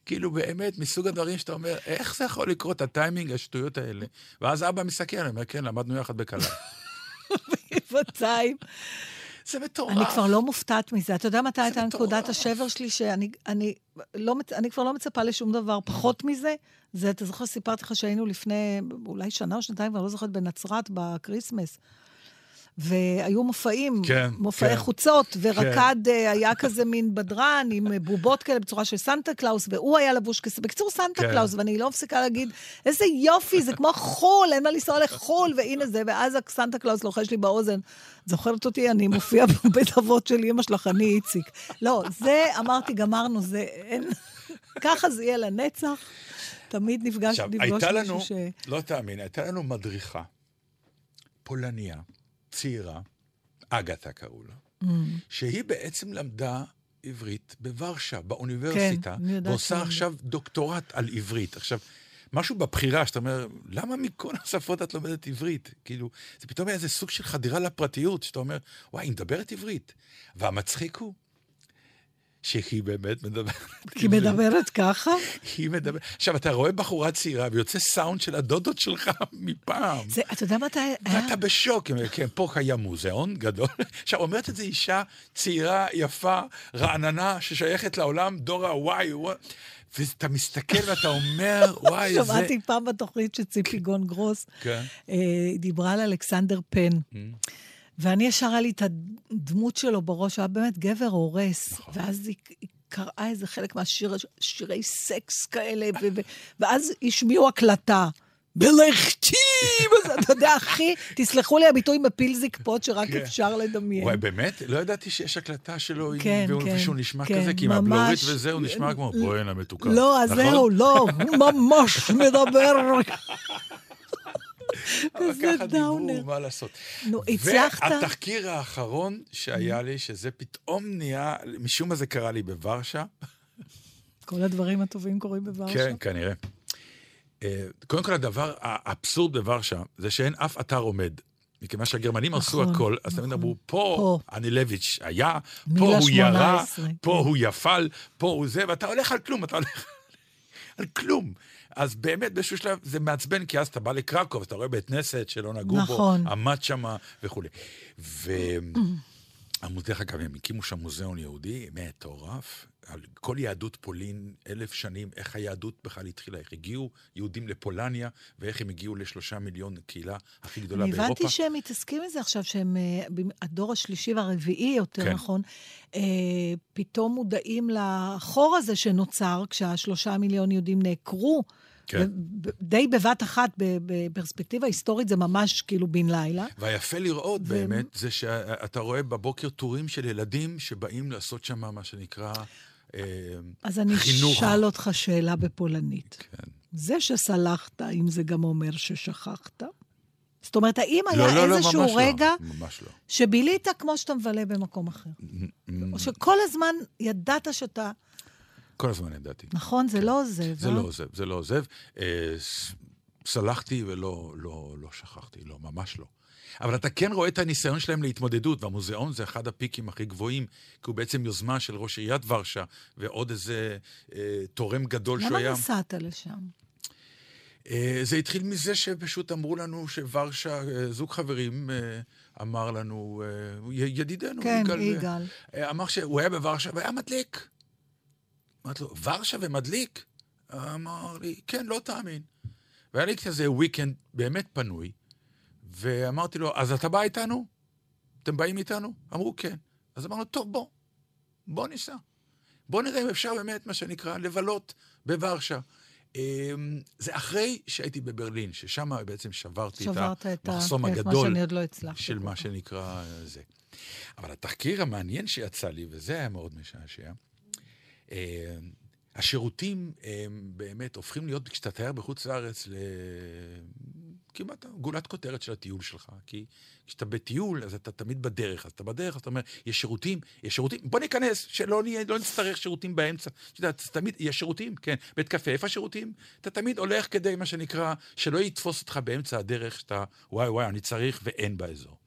כאילו באמת, מסוג הדברים שאתה אומר, איך זה יכול לקרות, הטיימינג, השטויות האלה? ואז אבא מסתכל, אני אומר, כן, למדנו יחד בכלא. גבעתיים. זה מטורף. אני כבר לא מופתעת מזה. אתה יודע מתי הייתה. נקודת השבר שלי, שאני אני לא, אני כבר לא מצפה לשום דבר פחות מזה? זה, אתה זוכר, סיפרתי לך שהיינו לפני אולי שנה או שנתיים, ואני לא זוכרת, בנצרת, בקריסמס. והיו מופעים, כן, מופעי כן. חוצות, ורקד אה, היה כזה מין בדרן עם אה, בובות כאלה בצורה של סנטה קלאוס, והוא היה לבוש כזה, בקיצור סנטה כן. קלאוס, ואני לא מפסיקה להגיד, איזה יופי, זה כמו חו"ל, אין מה לנסוע לחו"ל, והנה זה, ואז הסנטה קלאוס לוחש לי באוזן, זוכרת אותי, אני מופיע בבית אבות של אמא שלך, אני איציק. לא, זה, אמרתי, גמרנו, זה, אין, ככה זה יהיה לנצח. תמיד נפגש, עכשיו, נפגוש מישהו לנו, ש... לא תאמין, הייתה לנו מדריכה, פולניה, צעירה, אגתה קראו לה, Mm. שהיא בעצם למדה עברית בוורשה, באוניברסיטה, כן, ועושה שהיא- עכשיו דוקטורט על עברית. עכשיו, משהו בבחירה, שאתה אומר, למה מכל השפות את לומדת עברית? כאילו, זה פתאום היה איזה סוג של חדירה לפרטיות, שאתה אומר, וואי, היא מדברת עברית. והמצחיק הוא שהיא באמת מדברת היא מדברת ככה? היא מדברת... עכשיו, אתה רואה בחורה צעירה ויוצא סאונד של הדודות שלך מפעם. זה, אתה יודע מתי היה? ואתה בשוק, כן, פה קיים מוזיאון גדול. עכשיו, אומרת את זה אישה צעירה, יפה, רעננה, ששייכת לעולם, דור הוואי, וואי, ואתה מסתכל ואתה אומר, וואי, זה... שמעתי פעם בתוכנית שציפי גון גרוס כן. אה, דיברה על אלכסנדר פן. ואני ישר היה לי את הדמות שלו בראש, הוא היה באמת גבר הורס. נכון. ואז היא, היא קראה איזה חלק מהשירי שירי סקס כאלה, ו, ו, ואז השמיעו הקלטה. בלכתי אתה יודע, הכי, תסלחו לי הביטוי מפיל זקפות שרק כן. אפשר לדמיין. וואי, באמת? לא ידעתי שיש הקלטה שלו, כן, כן, ושהוא נשמע כזה, כי עם. הבלורית וזה, הוא נשמע כמו בואנה מתוקה. לא, אז נכון? זהו, לא, ממש מדבר. כזה דאונר. דיברו, מה לעשות. נו, הצלחת? והתחקיר האחרון שהיה לי, שזה פתאום נהיה, משום מה זה קרה לי בוורשה, כל הדברים הטובים קורים בוורשה. כן, כנראה. אה, קודם כל, הדבר האבסורד בוורשה, זה שאין אף אתר עומד. מכיוון שהגרמנים עשו נכון, הכל, אז תמיד נכון. אמרו, פה פה. אנילביץ' היה, פה הוא ירה, 18, פה כן. הוא יפל, פה הוא זה, ואתה הולך על כלום, אתה הולך על כלום. אז באמת, באיזשהו שלב זה מעצבן, כי אז אתה בא לקרקוב, אתה רואה בית כנסת שלא נגעו בו, נכון. עמד שמה וכולי. ו... דרך אגב, הם הקימו שם מוזיאון יהודי מטורף, על כל יהדות פולין, אלף שנים, איך היהדות בכלל התחילה, איך הגיעו יהודים לפולניה, ואיך הם הגיעו לשלושה מיליון קהילה הכי גדולה אני באירופה. הבנתי שהם מתעסקים בזה עכשיו, שהם, אה, הדור השלישי והרביעי, יותר כן. נכון, אה, פתאום מודעים לחור הזה שנוצר כשהשלושה מיליון יהודים נעקרו. כן. די בבת אחת, בפרספקטיבה היסטורית, זה ממש כאילו בן לילה. והיפה לראות ו- באמת, זה שאתה רואה בבוקר טורים של ילדים שבאים לעשות שם מה שנקרא אה, אז אני. אשאל אותך שאלה בפולנית. כן. זה שסלחת, האם זה גם אומר ששכחת? זאת אומרת, האם היה לא, לא, לא, איזשהו ממש רגע לא, לא. שבילית כמו שאתה מבלה במקום אחר? או שכל הזמן ידעת שאתה... כל הזמן ידעתי. נכון, זה לא עוזב. זה אה? לא עוזב, זה לא עוזב. אה, סלחתי ולא לא, לא שכחתי, לא, ממש לא. אבל אתה כן רואה את הניסיון שלהם להתמודדות, והמוזיאון זה אחד הפיקים הכי גבוהים, כי הוא בעצם יוזמה של ראש עיריית ורשה, ועוד איזה אה, תורם גדול שהוא למה היה. נסעת לשם? אה, זה התחיל מזה שפשוט אמרו לנו שוורשה, אה, זוג חברים אה, אמר לנו, אה, ידידנו, כן, יגאל, יגאל. אה, אמר שהוא היה בוורשה והיה מדליק. אמרתי לו, ורשה ומדליק? אמר לי, כן, לא תאמין. והיה לי כזה weekend באמת פנוי, ואמרתי לו, אז אתה בא איתנו? אתם באים איתנו? אמרו, כן. אז אמרנו, טוב, בוא, בוא ניסע. בוא נראה אם אפשר באמת, מה שנקרא, לבלות בוורשה. אמ, זה אחרי שהייתי בברלין, ששם בעצם שברתי שברת את. המחסום הגדול לא. של מה. שנקרא זה. אבל התחקיר המעניין שיצא לי, וזה היה מאוד משעשע, השירותים הם באמת הופכים להיות, כשאתה תייר בחוץ לארץ, ל... כמעט גולת כותרת של הטיול שלך. כי כשאתה בטיול, אז אתה תמיד בדרך. אז אתה בדרך, אז אתה אומר, יש שירותים, יש שירותים, בוא ניכנס, שלא נהיה, לא נצטרך שירותים באמצע. אתה יודע, תמיד, יש שירותים, כן. בית קפה, איפה השירותים? אתה תמיד הולך כדי, מה שנקרא, שלא יתפוס אותך באמצע הדרך, שאתה, וואי וואי, אני צריך, ואין באזור.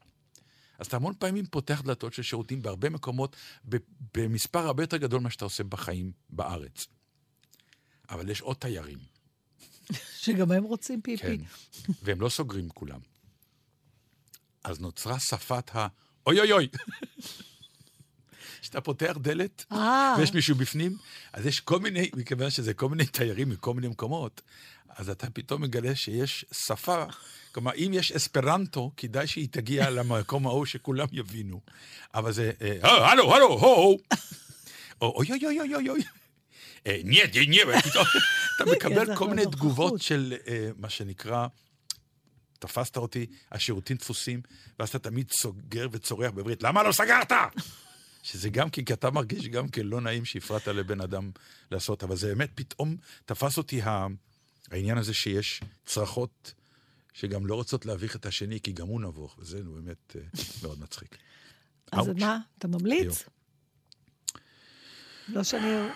אז אתה המון פעמים פותח דלתות של שירותים בהרבה מקומות, במספר הרבה יותר גדול ממה שאתה עושה בחיים בארץ. אבל יש עוד תיירים. שגם הם רוצים פיפי. כן. והם לא סוגרים כולם. אז נוצרה שפת ה... אוי אוי אוי. כשאתה פותח דלת אה, ויש מישהו בפנים, אז יש כל מיני, מכיוון שזה כל מיני תיירים מכל מיני מקומות, אז אתה פתאום מגלה שיש שפה, כלומר, אם יש אספרנטו, כדאי שהיא תגיע למקום ההוא שכולם יבינו. אבל זה, אה, "אה, הלו, הלו, הו, או אוי אוי אוי אוי אוי אוי. נייט, ופתאום אתה מקבל כל מיני. תגובות של אה, מה שנקרא, תפסת אותי, השירותים דפוסים, ואז אתה תמיד סוגר וצורח בעברית, למה לא סגרת? שזה גם כי, כי אתה מרגיש גם כן לא נעים שהפרעת לבן אדם לעשות, אבל זה באמת פתאום תפס אותי ה... העניין הזה שיש צרחות שגם לא רוצות להביך את השני, כי גם הוא נבוך, וזה באמת אה, מאוד מצחיק. אז. מה, אתה ממליץ? לא שאני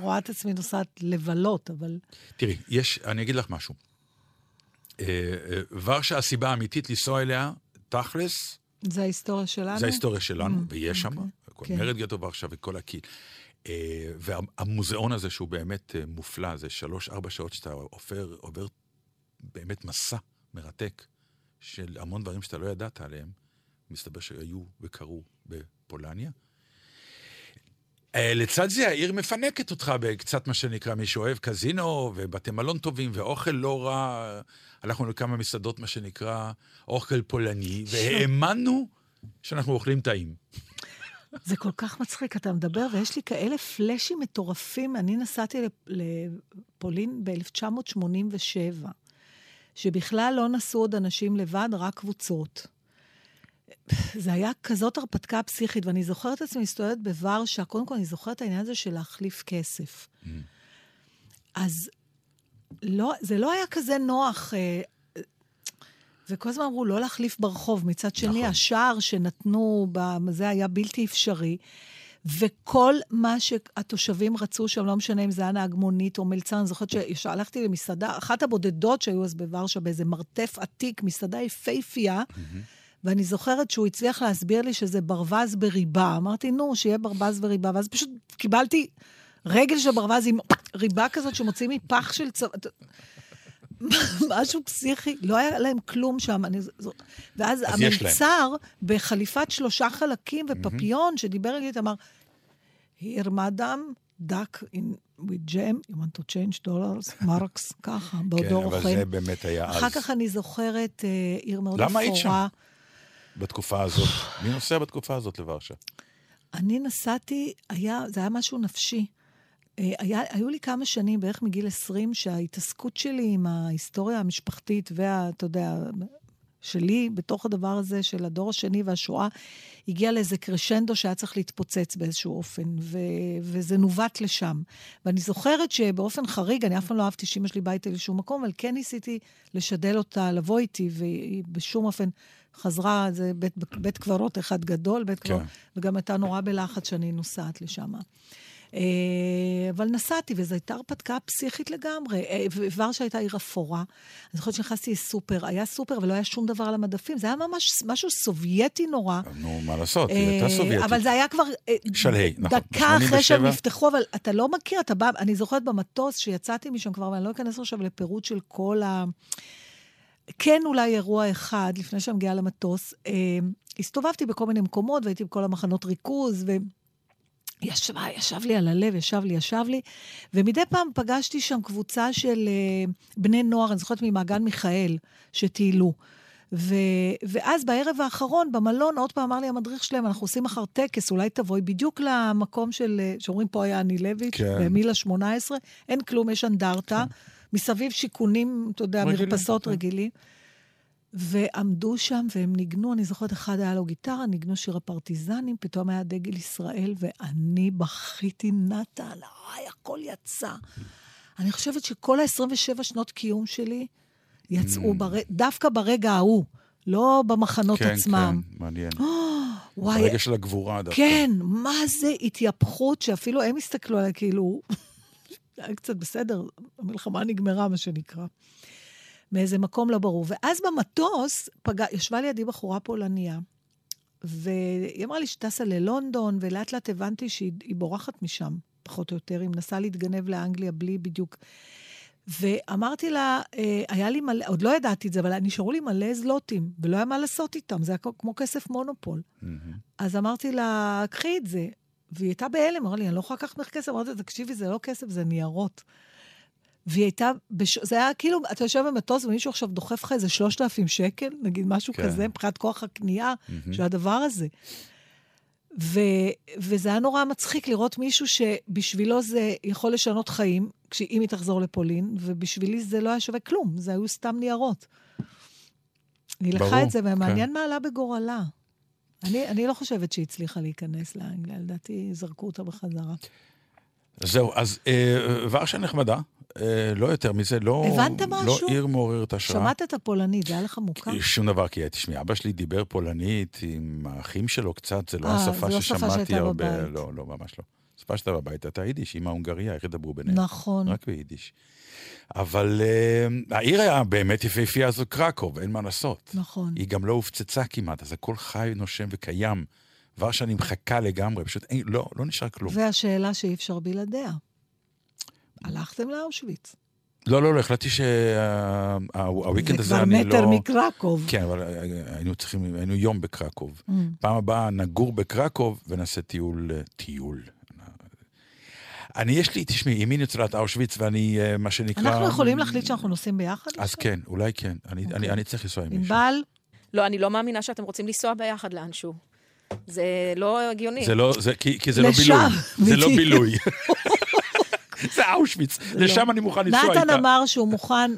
רואה את עצמי נוסעת לבלות, אבל... תראי, יש, אני אגיד לך משהו. אה, אה, ורשה, הסיבה האמיתית לנסוע אליה, תכלס, זה ההיסטוריה שלנו? זה ההיסטוריה שלנו, Mm, ויש שם, אוקיי, כל. מרד גטו ורשה וכל הקהיל. אה, והמוזיאון הזה, שהוא באמת אה, מופלא, זה שלוש-ארבע שעות שאתה עובר, עובר באמת מסע מרתק של המון דברים שאתה לא ידעת עליהם, מסתבר שהיו וקרו בפולניה. אה, לצד זה העיר מפנקת אותך בקצת מה שנקרא, מי שאוהב קזינו ובתי מלון טובים ואוכל לא רע. הלכנו לכמה מסעדות, מה שנקרא, אוכל פולני, והאמנו שאנחנו אוכלים טעים. זה כל כך מצחיק, אתה מדבר, ויש לי כאלה פלאשים מטורפים. אני נסעתי לפ- לפולין ב-1987, שבכלל לא נסעו עוד אנשים לבד, רק קבוצות. זה היה כזאת הרפתקה פסיכית, ואני זוכרת את עצמי מסתובבת בוורשה, קודם כל אני זוכרת את העניין הזה של להחליף כסף. Mm. אז לא, זה לא היה כזה נוח. וכל הזמן אמרו, לא להחליף ברחוב. מצד שני, נכון. השער שנתנו, זה היה בלתי אפשרי. וכל מה שהתושבים רצו שם, לא משנה אם זה היה נהג מונית או מלצר, אני זוכרת שהלכתי למסעדה, אחת הבודדות שהיו אז בוורשה, באיזה מרתף עתיק, מסעדה יפייפייה, ואני זוכרת שהוא הצליח להסביר לי שזה ברווז בריבה. אמרתי, נו, שיהיה ברווז בריבה, ואז פשוט קיבלתי רגל של ברווז עם ריבה כזאת שמוציאים מפח של צבא. משהו פסיכי, לא היה להם כלום שם. אני, זו, ואז. המלצר, בחליפת שלושה חלקים ופפיון, שדיבר איתי, אמר, here, madam, duck in, with jam, you want to change dollars, marks, ככה, בעודו כן, רוכן. אבל זה באמת היה אז. אחר כך אני זוכרת אה, עיר מאוד למה היית אפורה. בתקופה הזאת. מי נוסע בתקופה הזאת לוורשה? אני נסעתי, היה, זה היה משהו נפשי. אה, היה, היו לי כמה שנים, בערך מגיל 20, שההתעסקות שלי עם ההיסטוריה המשפחתית וה... אתה יודע, שלי, בתוך הדבר הזה של הדור השני והשואה, הגיע לאיזה קרשנדו שהיה צריך להתפוצץ באיזשהו אופן, ו- וזה נווט לשם. ואני זוכרת שבאופן חריג, אני אף פעם לא אהבתי שאמא שלי באה איתי לשום מקום, אבל כן ניסיתי לשדל אותה לבוא איתי, והיא בשום אופן חזרה, זה בית, בית קברות אחד גדול, בית קברות, כן. וגם הייתה נורא בלחץ שאני נוסעת לשם. אה, אבל נסעתי, וזו הייתה הרפתקה פסיכית לגמרי. אה, ורשה הייתה עיר אפורה. אני זוכרת שנכנסתי לסופר, היה סופר ולא היה שום דבר על המדפים, זה היה ממש משהו סובייטי נורא. נו, מה לעשות, היא הייתה אה, סובייטית. אבל זה היה כבר אה, שלהי, נכון. דקה אחרי שהם 87? נפתחו, אבל אתה לא מכיר, אתה בא, אני זוכרת במטוס שיצאתי משם כבר, ואני לא אכנס עכשיו לפירוט של כל ה... כן אולי אירוע אחד, לפני שאני מגיעה למטוס, אה, הסתובבתי בכל מיני מקומות, והייתי בכל המחנות ריכוז, ו... ישב, ישב לי על הלב, ישב לי, ישב לי, ומדי פעם פגשתי שם קבוצה של uh, בני נוער, אני זוכרת ממעגן מיכאל, שטיילו. ו, ואז בערב האחרון, במלון, עוד פעם אמר לי המדריך שלהם, אנחנו עושים מחר טקס, אולי תבואי בדיוק למקום של, אה, שאומרים פה היה אנילביץ', כן. במילה 18, אין כלום, יש אנדרטה, מסביב שיכונים, אתה יודע, רגילים, מרפסות כן. רגילים. ועמדו שם והם ניגנו, אני זוכרת, אחד היה לו גיטרה, ניגנו שיר הפרטיזנים, פתאום היה דגל ישראל, ואני בכיתי, נתן, איי, הכל יצא. אני חושבת שכל ה-27 שנות קיום שלי יצאו בר... דווקא ברגע ההוא, לא במחנות כן, עצמם. כן, מעניין. וואי, הרגע של הגבורה דווקא. כן, מה זה התייפכות שאפילו הם הסתכלו עליי כאילו, היה קצת בסדר, המלחמה נגמרה, מה שנקרא. מאיזה מקום לא ברור. ואז במטוס פגע, ישבה לידי בחורה פולניה, והיא אמרה לי שטסה ללונדון, ולאט לאט הבנתי שהיא היא בורחת משם, פחות או יותר. היא מנסה להתגנב לאנגליה בלי בדיוק. ואמרתי לה, אה, היה לי מלא, עוד לא ידעתי את זה, אבל נשארו לי מלא זלוטים, ולא היה מה לעשות איתם, זה היה כמו- כסף מונופול. מהמם. אז אמרתי לה, קחי את זה. והיא הייתה בהלם, אמרה לי, אני לא יכולה לקחת ממך כסף. אמרתי לה, תקשיבי, זה לא כסף, זה ניירות. והיא הייתה, בש... זה היה כאילו, אתה יושב במטוס ומישהו עכשיו דוחף לך איזה 3,000 שקל, נגיד משהו כן. כזה, מבחינת כוח הקנייה של הדבר הזה. ו... וזה היה נורא מצחיק לראות מישהו שבשבילו זה יכול לשנות חיים, אם היא תחזור לפולין, ובשבילי זה לא היה שווה כלום, זה היו סתם ניירות. היא לקחה את זה, ומעניין כן. מה עלה בגורלה. אני, אני לא חושבת שהיא הצליחה להיכנס לאנגליה, לדעתי זרקו אותה בחזרה. זהו, אז אה, ורשה נחמדה, אה, לא יותר מזה, לא... הבנת לא משהו? עיר מעוררת השראה. שמעת את הפולנית, זה היה לך מוכר? שום דבר, כי תשמעי, אבא שלי דיבר פולנית עם האחים שלו קצת, זה לא אה, השפה זו לא ששמעתי הרבה. בבית. לא, לא, ממש לא. השפה שהייתה בבית הייתה יידיש, עם ההונגריה, איך ידברו ביניהם? נכון. רק ביידיש. אבל uh, העיר היה באמת יפהפייה הזו קרקוב, אין מה לעשות. נכון. היא גם לא הופצצה כמעט, אז הכל חי, נושם וקיים. ורשה נמחקה לגמרי, פשוט אין, לא, לא נשאר כלום. והשאלה שאי אפשר בלעדיה. הלכתם לאושוויץ. לא, לא, לא, החלטתי שהוויקנד זה הזה כבר אני לא... מטר מקרקוב. כן, אבל אה, היינו צריכים, היינו יום בקרקוב. Mm. פעם הבאה נגור בקרקוב ונעשה טיול, אה, טיול. אני, יש לי, תשמעי, ימין יוצרת אושוויץ ואני, אה, מה שנקרא... אנחנו יכולים להחליט שאנחנו נוסעים ביחד? אז? כן, אולי כן. אני, אוקיי. אני, אני צריך לנסוע עם מישהו. ענבל, לא, אני לא מאמינה שאתם רוצים לנסוע ביחד לאנשהו. זה לא הגיוני. זה לא, זה, כי, כי זה לא לשם, בילוי. זה לא. בילוי. זה לאושוויץ, לשם אני מוכן לנסוע איתה. נתן אמר שהוא מוכן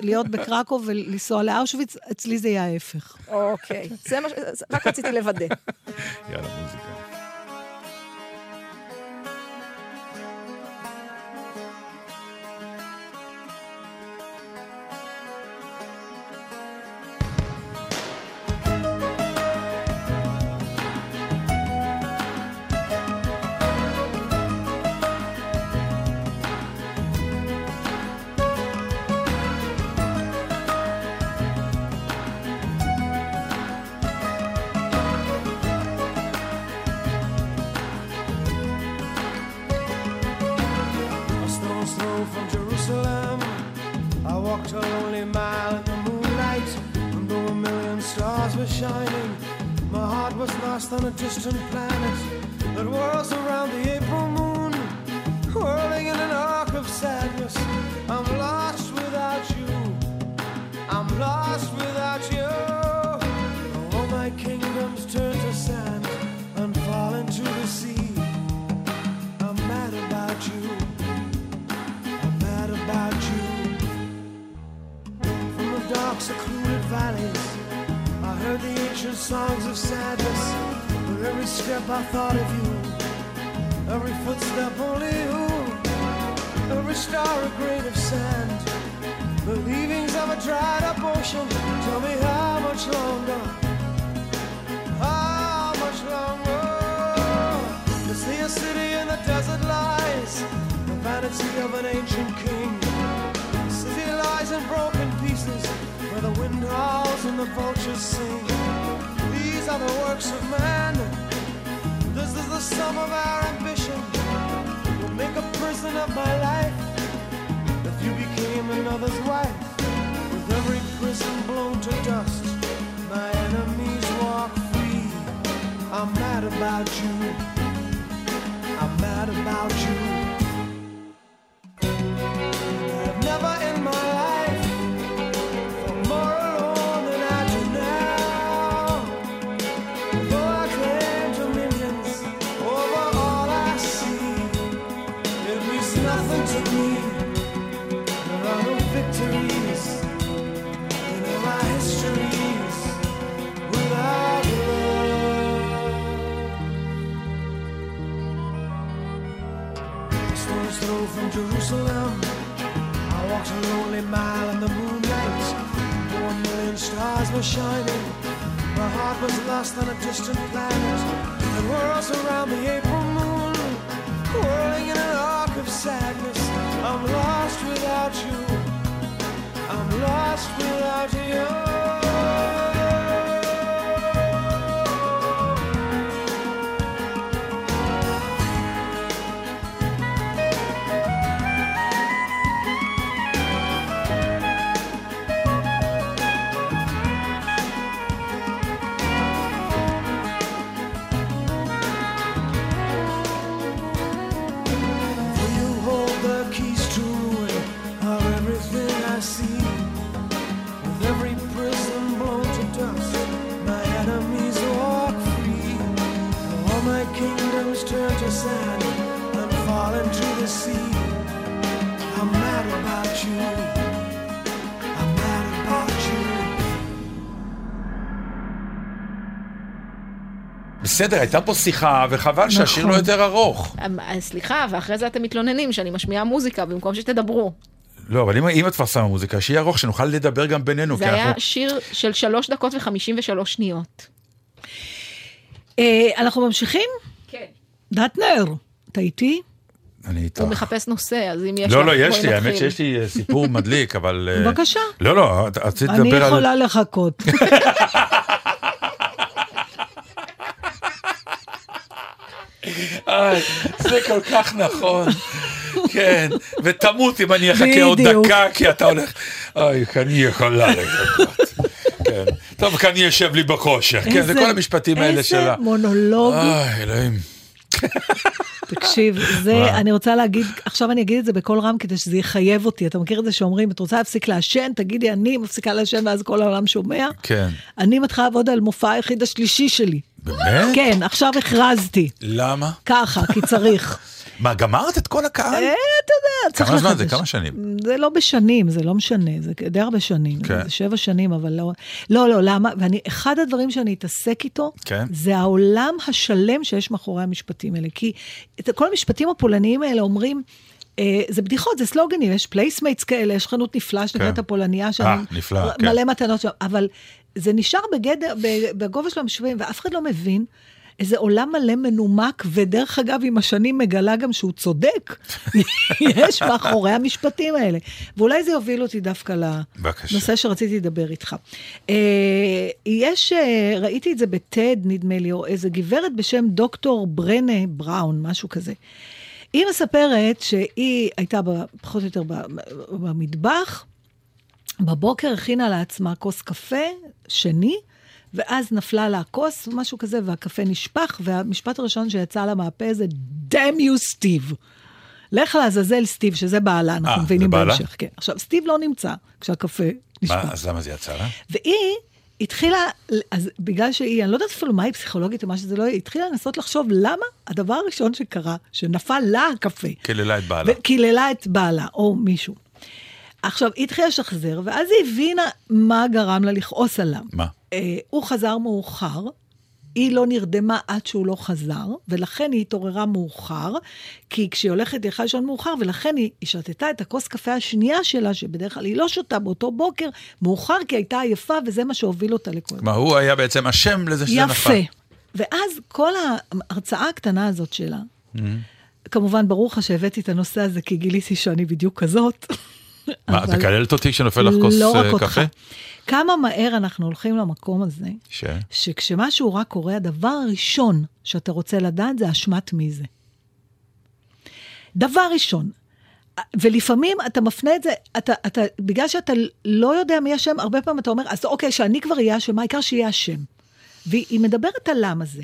להיות בקרקוב ולנסוע לאושוויץ, אצלי זה יהיה ההפך. אוקיי, זה מה ש... רק רציתי לוודא. יאללה, מוזיקה. Grain of sand. The leavings of a dried up ocean. Tell me how much longer? How much longer? To see a city in the desert lies, the vanity of an ancient king. The city lies in broken pieces, where the wind howls and the vultures sing. These are the works of man. This is the sum of our ambition. Will make a prison of my life. Another's wife, with every prison blown to dust, my enemies walk free. I'm mad about you. I'm mad about you. Jerusalem. I walked a lonely mile in the moonlight. A million stars were shining, my heart was lost on a distant planet that whirls around the April moon, whirling in an arc of sadness. I'm lost without you. I'm lost without you. בסדר, הייתה פה שיחה, וחבל שהשיר לא יותר ארוך. אמ, אה, סליחה, ואחרי זה אתם מתלוננים שאני משמיעה מוזיקה במקום שתדברו. לא, אבל אם- אם את כבר שמה מוזיקה, שיהיה ארוך, שנוכל לדבר גם בינינו. זה היה אנחנו- שיר של שלוש דקות וחמישים ושלוש שניות. אה, אנחנו ממשיכים? כן. דטנר, אתה איתי? אני איתך. הוא מחפש נושא, אז אם יש לך, לא, לא, יש לי, האמת נתחיל. שיש לי אה, סיפור מדליק, אבל... אה, בבקשה. לא, לא, את- רציתי אני לדבר על... יכולה לחכות. איי, זה כל כך נכון. כן, ותמות אם אני אחכה עוד. דקה, כי אתה הולך... אוי, כי אני יכולה לחכות. כן. טוב, כי אני יושב לי בחושך. כן, זה כל המשפטים האלה שלה. איזה מונולוג. אוי, אלוהים. תקשיב, זה? אני רוצה להגיד, עכשיו אני אגיד את זה בקול רם כדי שזה יחייב אותי. אתה מכיר את זה שאומרים, את רוצה להפסיק לעשן? תגידי, אני מפסיקה לעשן ואז כל העולם שומע? כן. אני מתחילה לעבוד על מופע היחיד השלישי שלי. באמת? כן, עכשיו הכרזתי. למה? ככה, כי צריך. מה, גמרת את כל הקהל? אה, אתה יודע, צריך כמה זמן זה? לחדש. כמה שנים? זה לא בשנים, זה לא משנה, זה די הרבה שנים. כן. זה שבע שנים, אבל לא... לא, לא, למה? ואני, אחד הדברים שאני אתעסק איתו, כן. זה העולם השלם שיש מאחורי המשפטים האלה. כי את כל המשפטים הפולניים האלה אומרים... אה, זה בדיחות, זה סלוגנים, יש placemats כאלה, יש חנות נפלאה שנקראת כן. הפולניה שם. אה, נפלא, כן. מלא מתנות שם, אבל זה נשאר בגדר, בגובה של המשווים, ואף אחד לא מבין. איזה עולם מלא מנומק, ודרך אגב, עם השנים מגלה גם שהוא צודק. יש מאחורי המשפטים האלה. ואולי זה יוביל אותי דווקא. לנושא שרציתי לדבר איתך. אה, יש, אה, ראיתי את זה בטד, נדמה לי, או איזה גברת בשם דוקטור ברנה בראון, משהו כזה. היא מספרת שהיא הייתה פחות או יותר במטבח, בבוקר הכינה לעצמה כוס קפה, שני, ואז נפלה לה הכוס, משהו כזה, והקפה נשפך, והמשפט הראשון שיצא לה מהפה זה, damn you, סטיב. לך לעזאזל, סטיב, שזה בעלה, אנחנו אה, מבינים זה בעלה? בהמשך. כן. עכשיו, סטיב לא נמצא כשהקפה נשפך. מה, אז למה זה יצא לה? והיא התחילה, אז בגלל שהיא, אני לא יודעת אפילו מה היא פסיכולוגית או מה שזה לא יהיה, היא התחילה לנסות לחשוב למה הדבר הראשון שקרה, שנפל לה הקפה, קיללה את בעלה. וקיללה את בעלה, או מישהו. עכשיו, היא התחילה לשחזר, ואז היא הבינה מה גרם לה לכעוס עליו. מה? אה, הוא חזר מאוחר, היא לא נרדמה עד שהוא לא חזר, ולכן היא התעוררה מאוחר, כי כשהיא הולכת היא יכולה לישון מאוחר, ולכן היא, היא שתתה את הכוס קפה השנייה שלה, שבדרך כלל היא לא שותה באותו בוקר, מאוחר כי הייתה עייפה, וזה מה שהוביל אותה לכל כלומר, הוא היה בעצם אשם לזה שזה נפל. יפה. ואז כל ההרצאה הקטנה הזאת שלה, כמובן, ברור לך שהבאתי את הנושא הזה, כי גיליתי שאני בדיוק כזאת. מה, את מקללת אותי כשנופל לך כוס לא אה, רק אותך. קפה? כמה מהר אנחנו הולכים למקום הזה, ש... שכשמשהו רע קורה, הדבר הראשון שאתה רוצה לדעת זה אשמת מי זה. דבר ראשון. ולפעמים אתה מפנה את זה, אתה, אתה, בגלל שאתה לא יודע מי אשם, הרבה פעמים אתה אומר, אז אוקיי, שאני כבר אהיה אשם, העיקר שיהיה אשם. והיא מדברת על למה זה.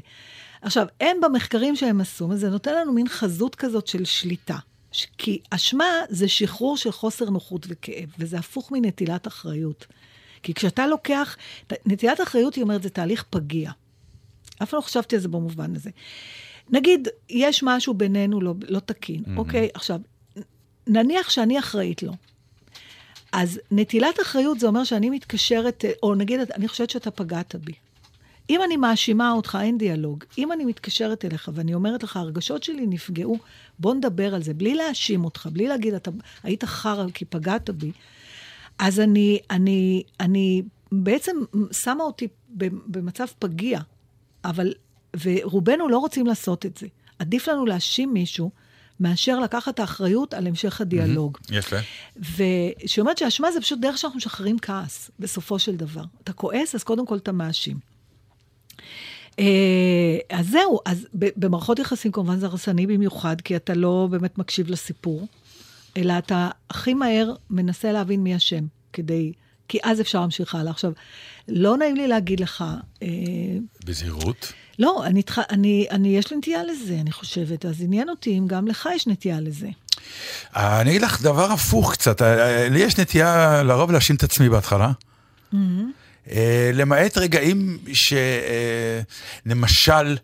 עכשיו, הם במחקרים שהם עשו, זה נותן לנו מין חזות כזאת של שליטה. כי אשמה זה שחרור של חוסר נוחות וכאב, וזה הפוך מנטילת אחריות. כי כשאתה לוקח, נטילת אחריות, היא אומרת, זה תהליך פגיע. אף פעם לא חשבתי על זה במובן הזה. נגיד, יש משהו בינינו לא, לא תקין, mm-hmm. אוקיי? עכשיו, נניח שאני אחראית לו. אז נטילת אחריות זה אומר שאני מתקשרת, או נגיד, אני חושבת שאתה פגעת בי. אם אני מאשימה אותך, אין דיאלוג. אם אני מתקשרת אליך ואני אומרת לך, הרגשות שלי נפגעו, בוא נדבר על זה, בלי להאשים אותך, בלי להגיד, אתה היית חרא כי פגעת בי, אז אני, אני, אני בעצם שמה אותי במצב פגיע, אבל, ורובנו לא רוצים לעשות את זה. עדיף לנו להאשים מישהו, מאשר לקחת האחריות על המשך הדיאלוג. יפה. ושהיא אומרת שהאשמה זה פשוט דרך שאנחנו משחררים כעס, בסופו של דבר. אתה כועס, אז קודם כל אתה מאשים. אה, אז זהו, אז במערכות יחסים כמובן זה הרסני במיוחד, כי אתה לא באמת מקשיב לסיפור, אלא אתה הכי מהר מנסה להבין מי אשם, כדי... כי אז אפשר להמשיך הלאה. עכשיו, לא נעים לי להגיד לך, אה, בזהירות. לא, אני, אני, אני, יש לי נטייה לזה, אני חושבת, אז עניין אותי אם גם לך יש נטייה לזה. אה, אני אגיד לך דבר הפוך קצת, לי יש נטייה לרוב להאשים את עצמי בהתחלה. אה, למעט רגעים שלמשל,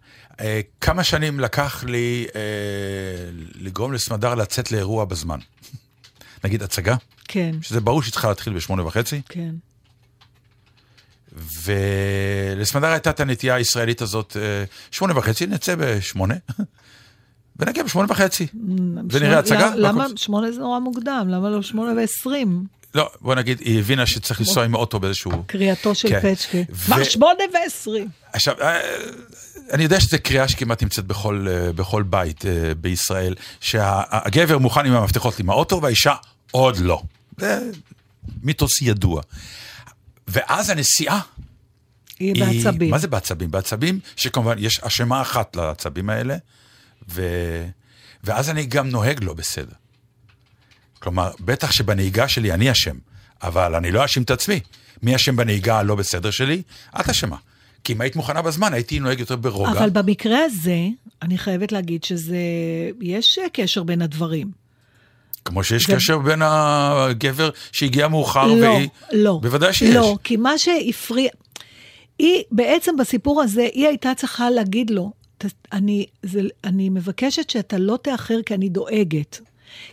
כמה שנים לקח לי אה, לגרום לסמדר לצאת לאירוע בזמן. נגיד הצגה, כן, שזה ברור שהיא צריכה להתחיל בשמונה וחצי, כן. ולסמדר הייתה את הנטייה הישראלית הזאת, אה, שמונה וחצי, נצא בשמונה, ונגיע בשמונה וחצי. ונראה הצגה. למה- שמונה זה נורא מוקדם? למה לא שמונה ועשרים? לא, בוא נגיד, היא הבינה שצריך לנסוע עם האוטו באיזשהו... קריאתו של כן. ו- כבר שמונה ועשרים. עכשיו, אה, אני יודע שזו קריאה שכמעט נמצאת בכל, אה, בכל בית אה, בישראל, שהגבר מוכן עם המפתחות עם האוטו והאישה עוד לא. זה מיתוס ידוע. ואז הנסיעה היא בעצבים. מה זה בעצבים? בעצבים שכמובן יש אשמה אחת לעצבים האלה, ו... ואז אני גם נוהג לא בסדר. כלומר, בטח שבנהיגה שלי אני אשם, אבל אני לא אאשים את עצמי. מי אשם בנהיגה הלא בסדר שלי? את אשמה. כי אם היית מוכנה בזמן, הייתי נוהג יותר ברוגע. אבל במקרה הזה, אני חייבת להגיד שזה... יש קשר בין הדברים. כמו שיש זה- קשר בין הגבר שהגיע מאוחר לא, והיא... לא. בוודאי שיש. לא, כי מה שהפריע... היא בעצם בסיפור הזה, היא הייתה צריכה להגיד לו, אני, זה, אני מבקשת שאתה לא תאחר כי אני דואגת.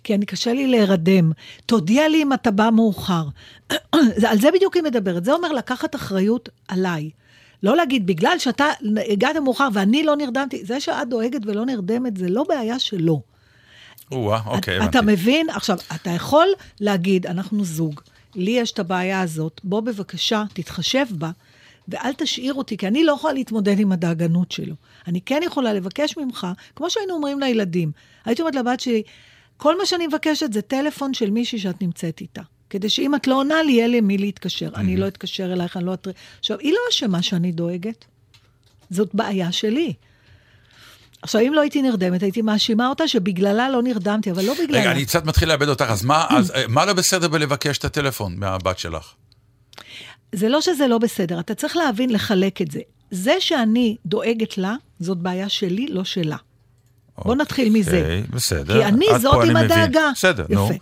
כי אני קשה לי להירדם. תודיע לי אם אתה בא מאוחר. על זה בדיוק היא מדברת. זה אומר לקחת אחריות עליי. לא להגיד, בגלל שאתה הגעת מאוחר ואני לא נרדמתי, זה שאת דואגת ולא נרדמת, זה לא בעיה שלו. או-אה, אוקיי, אתה הבנתי. מבין? עכשיו, אתה יכול להגיד, אנחנו זוג, לי יש את הבעיה הזאת, בוא בבקשה, תתחשב בה, ואל תשאיר אותי, כי אני לא יכולה להתמודד עם הדאגנות שלו. אני כן יכולה לבקש ממך, כמו שהיינו אומרים לילדים, הייתי אומרת לבת שלי, כל מה שאני מבקשת זה טלפון של מישהי שאת נמצאת איתה. כדי שאם את לא עונה לי, יהיה לי מי להתקשר. אני לא אתקשר אלייך, אני לא אתר... עכשיו, היא לא אשמה שאני דואגת. זאת בעיה שלי. עכשיו, אם לא הייתי נרדמת, הייתי מאשימה אותה שבגללה לא נרדמתי, אבל לא בגללה. רגע, אני קצת מתחיל לאבד אותך, אז מה, אז, אה, מה לא בסדר בלבקש את הטלפון מהבת שלך? זה לא שזה לא בסדר, אתה צריך להבין, לחלק את זה. זה שאני דואגת לה, זאת בעיה שלי, לא שלה. בוא נתחיל מזה. אוקיי, בסדר. כי אני זאת עם. הדאגה. בסדר, נו. יפה.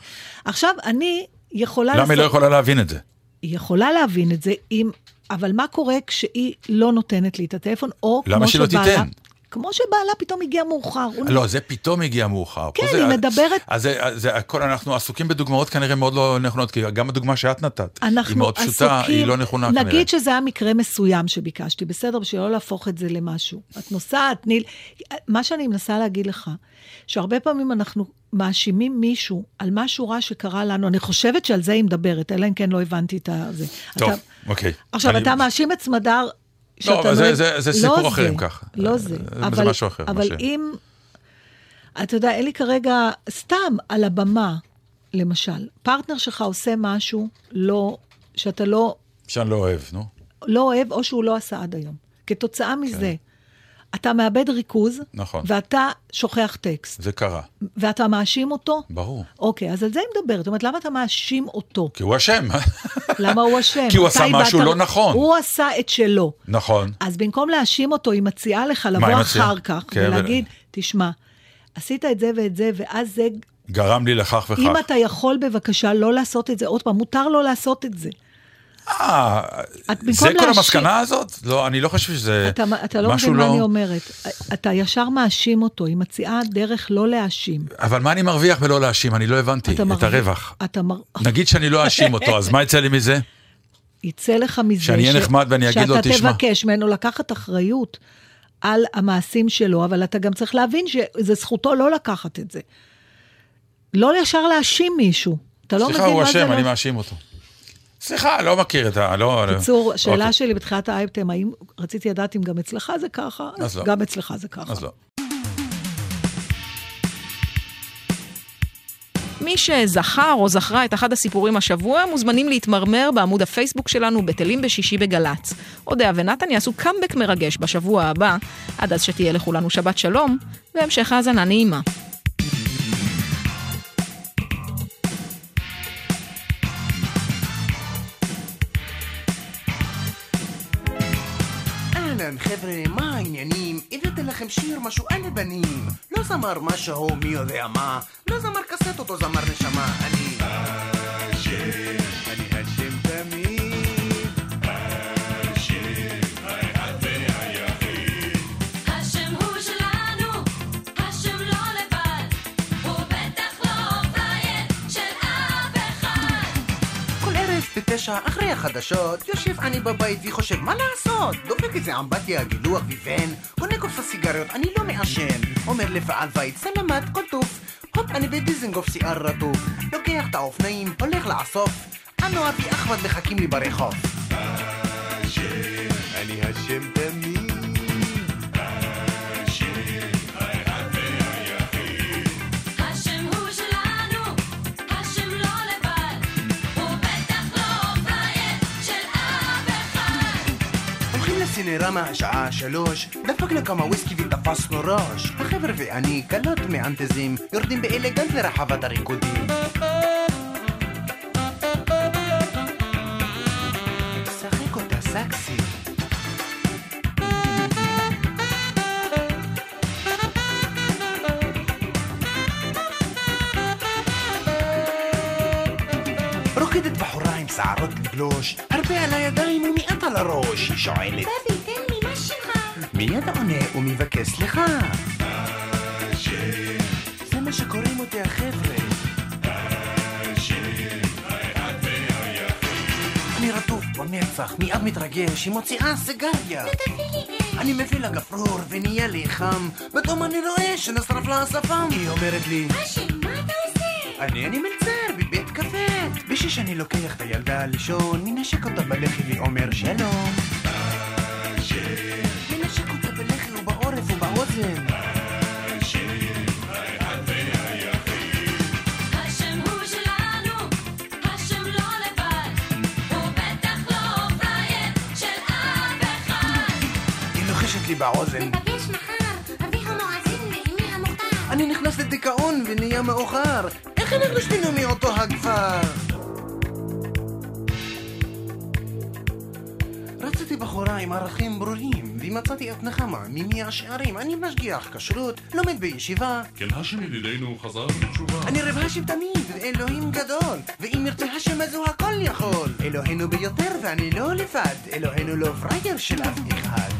עכשיו, אני יכולה למה היא לא יכולה להבין את זה? היא יכולה להבין את זה, אם... אבל מה קורה כשהיא לא נותנת לי את הטלפון, או למה כמו שבעלה... תיתן? כמו שבעלה פתאום הגיע מאוחר. לא, זה פתאום הגיע מאוחר. כן, פה זה- היא מדברת- אז זה, זה הכל, אנחנו עסוקים בדוגמאות כנראה מאוד לא נכונות, כי גם הדוגמה שאת נתת, היא מאוד פשוטה, עסוקים, היא לא נכונה כנראה. נגיד שזה היה מקרה מסוים שביקשתי, בסדר? בשביל לא להפוך את זה למשהו. את נוסעת, תני... מה שאני מנסה להגיד לך, שהרבה פעמים אנחנו מאשימים מישהו על משהו רע שקרה לנו, אני חושבת שעל זה היא מדברת, אלא אם כן לא הבנתי את זה. טוב, אתה, אוקיי. עכשיו, אני- אתה מאשים את סמדר... לא, שאתה אבל זה- זה- זה לא סיפור אחר אם כך. לא זה. זה אבל, משהו אחר, אבל ש- אם... אתה יודע, אין לי כרגע, סתם על הבמה, למשל, פרטנר שלך עושה משהו לא, שאתה לא, שאני לא אוהב, נו. לא אוהב, או שהוא לא עשה עד היום. כתוצאה מזה, אתה מאבד ריכוז. נכון. ואתה שוכח טקסט, זה קרה, ואתה מאשים אותו. ברור. אוקיי, אז על זה היא מדברת. זאת אומרת, למה אתה מאשים אותו? כי הוא אשם. למה הוא אשם? כי הוא עשה משהו לא נכון. הוא עשה את שלו. נכון. אז במקום להאשים אותו, היא מציעה לך לבוא? אחר כך כן, ולהגיד, תשמע, עשית את זה ואת זה, ואז זה... גרם לי לכך וכך. אם אתה יכול בבקשה לא לעשות את זה, עוד פעם, מותר לו לעשות את זה. אה, זה כל להאשים- המסקנה הזאת? לא, אני לא חושב שזה אתה, אתה לא משהו מבין מה לא... אני אומרת. אתה ישר מאשים אותו, היא מציעה דרך לא להאשים. אבל מה אני מרוויח ולא להאשים? אני לא הבנתי אתה את מרוויח- הרווח. אתה מר... נגיד שאני לא אאשים אותו, אז מה יצא לי מזה? יצא לך מזה שאני אהיה נחמד ואני אגיד לו, שאתה "תשמע." תבקש ממנו לקחת אחריות על המעשים שלו, אבל אתה גם צריך להבין שזה זכותו לא לקחת את זה. לא ישר להאשים מישהו. אתה לא סליחה, מבין הוא מה זה אשם, לא... אני מאשים אותו. סליחה, לא מכיר את ה... לא... בקיצור, השאלה אוקיי. שלי בתחילת האייפטם, האם רציתי לדעת אם גם אצלך זה ככה? אז לא. גם אצלך זה ככה. אז לא. מי שזכר או זכרה את אחד הסיפורים השבוע, מוזמנים להתמרמר בעמוד הפייסבוק שלנו, בטלים בשישי בגל"צ. אודיה ונתן יעשו קאמבק מרגש בשבוע הבא, עד אז שתהיה לכולנו שבת שלום, והמשך האזנה נעימה. אהלן חבר'ה, מה העניינים? הבאתי לכם שיר משהו על הבנים לא זמר משהו מי יודע מה. לא זמר קסטות או זמר נשמה אני בתשע אחרי החדשות יושב אני בבית וחושב מה לעשות? דופק איזה אמבטיה, גילוח ויבן קונה קופסה סיגריות, אני לא מעשן אומר לבעל בית סלמת כל טוב הופ אני בדיזנגוף שיער רטוב לוקח את האופניים, הולך לאסוף אנו אבי אחמד מחכים לי ברחוב הולכים לסינרמה השעה שלוש, דפקנו כמה וויסקי ותפסנו ראש. החבר'ה ואני קלות מאנטזים, יורדים באלגנט לרחבת הריקודים. שחק אותה סקסי. רוקדת בחורה עם שערות לגלוש, הרבה על הידיים ומעט על הראש, היא שואלת בבי, תן לי, מה שמך? מיד עונה ומבקש סליחה. זה מה שקוראים אותי החבר'ה. אני רטוב בנצח, מיד מתרגש, היא מוציאה סיגריה. אני מביא לה גפרור ונהיה לי חם, פתאום אני רואה שנשרף לה השפם. היא אומרת לי, אשי, מה אתה עושה? אני אני מלצר בבית קפה. בשביל שאני לוקח את הילדה לישון, מנשק אותה בלחי ואומר שלום. באוזן. ניפגש מחר, אבי המואזין ואימי המוכתר. אני נכנס לדיכאון ונהיה מאוחר. איך אנחנו שנינו מאותו הכפר? רציתי בחורה עם ערכים ברורים, ומצאתי את נחמה ממי השערים. אני משגיח כשרות, לומד בישיבה. כן, השם ידידנו חזר בתשובה. אני רב השם תמיד, ואלוהים גדול, ואם ירצה השם אז הוא הכל יכול. אלוהינו ביותר ואני לא לבד, אלוהינו לא פראייר של אף אחד.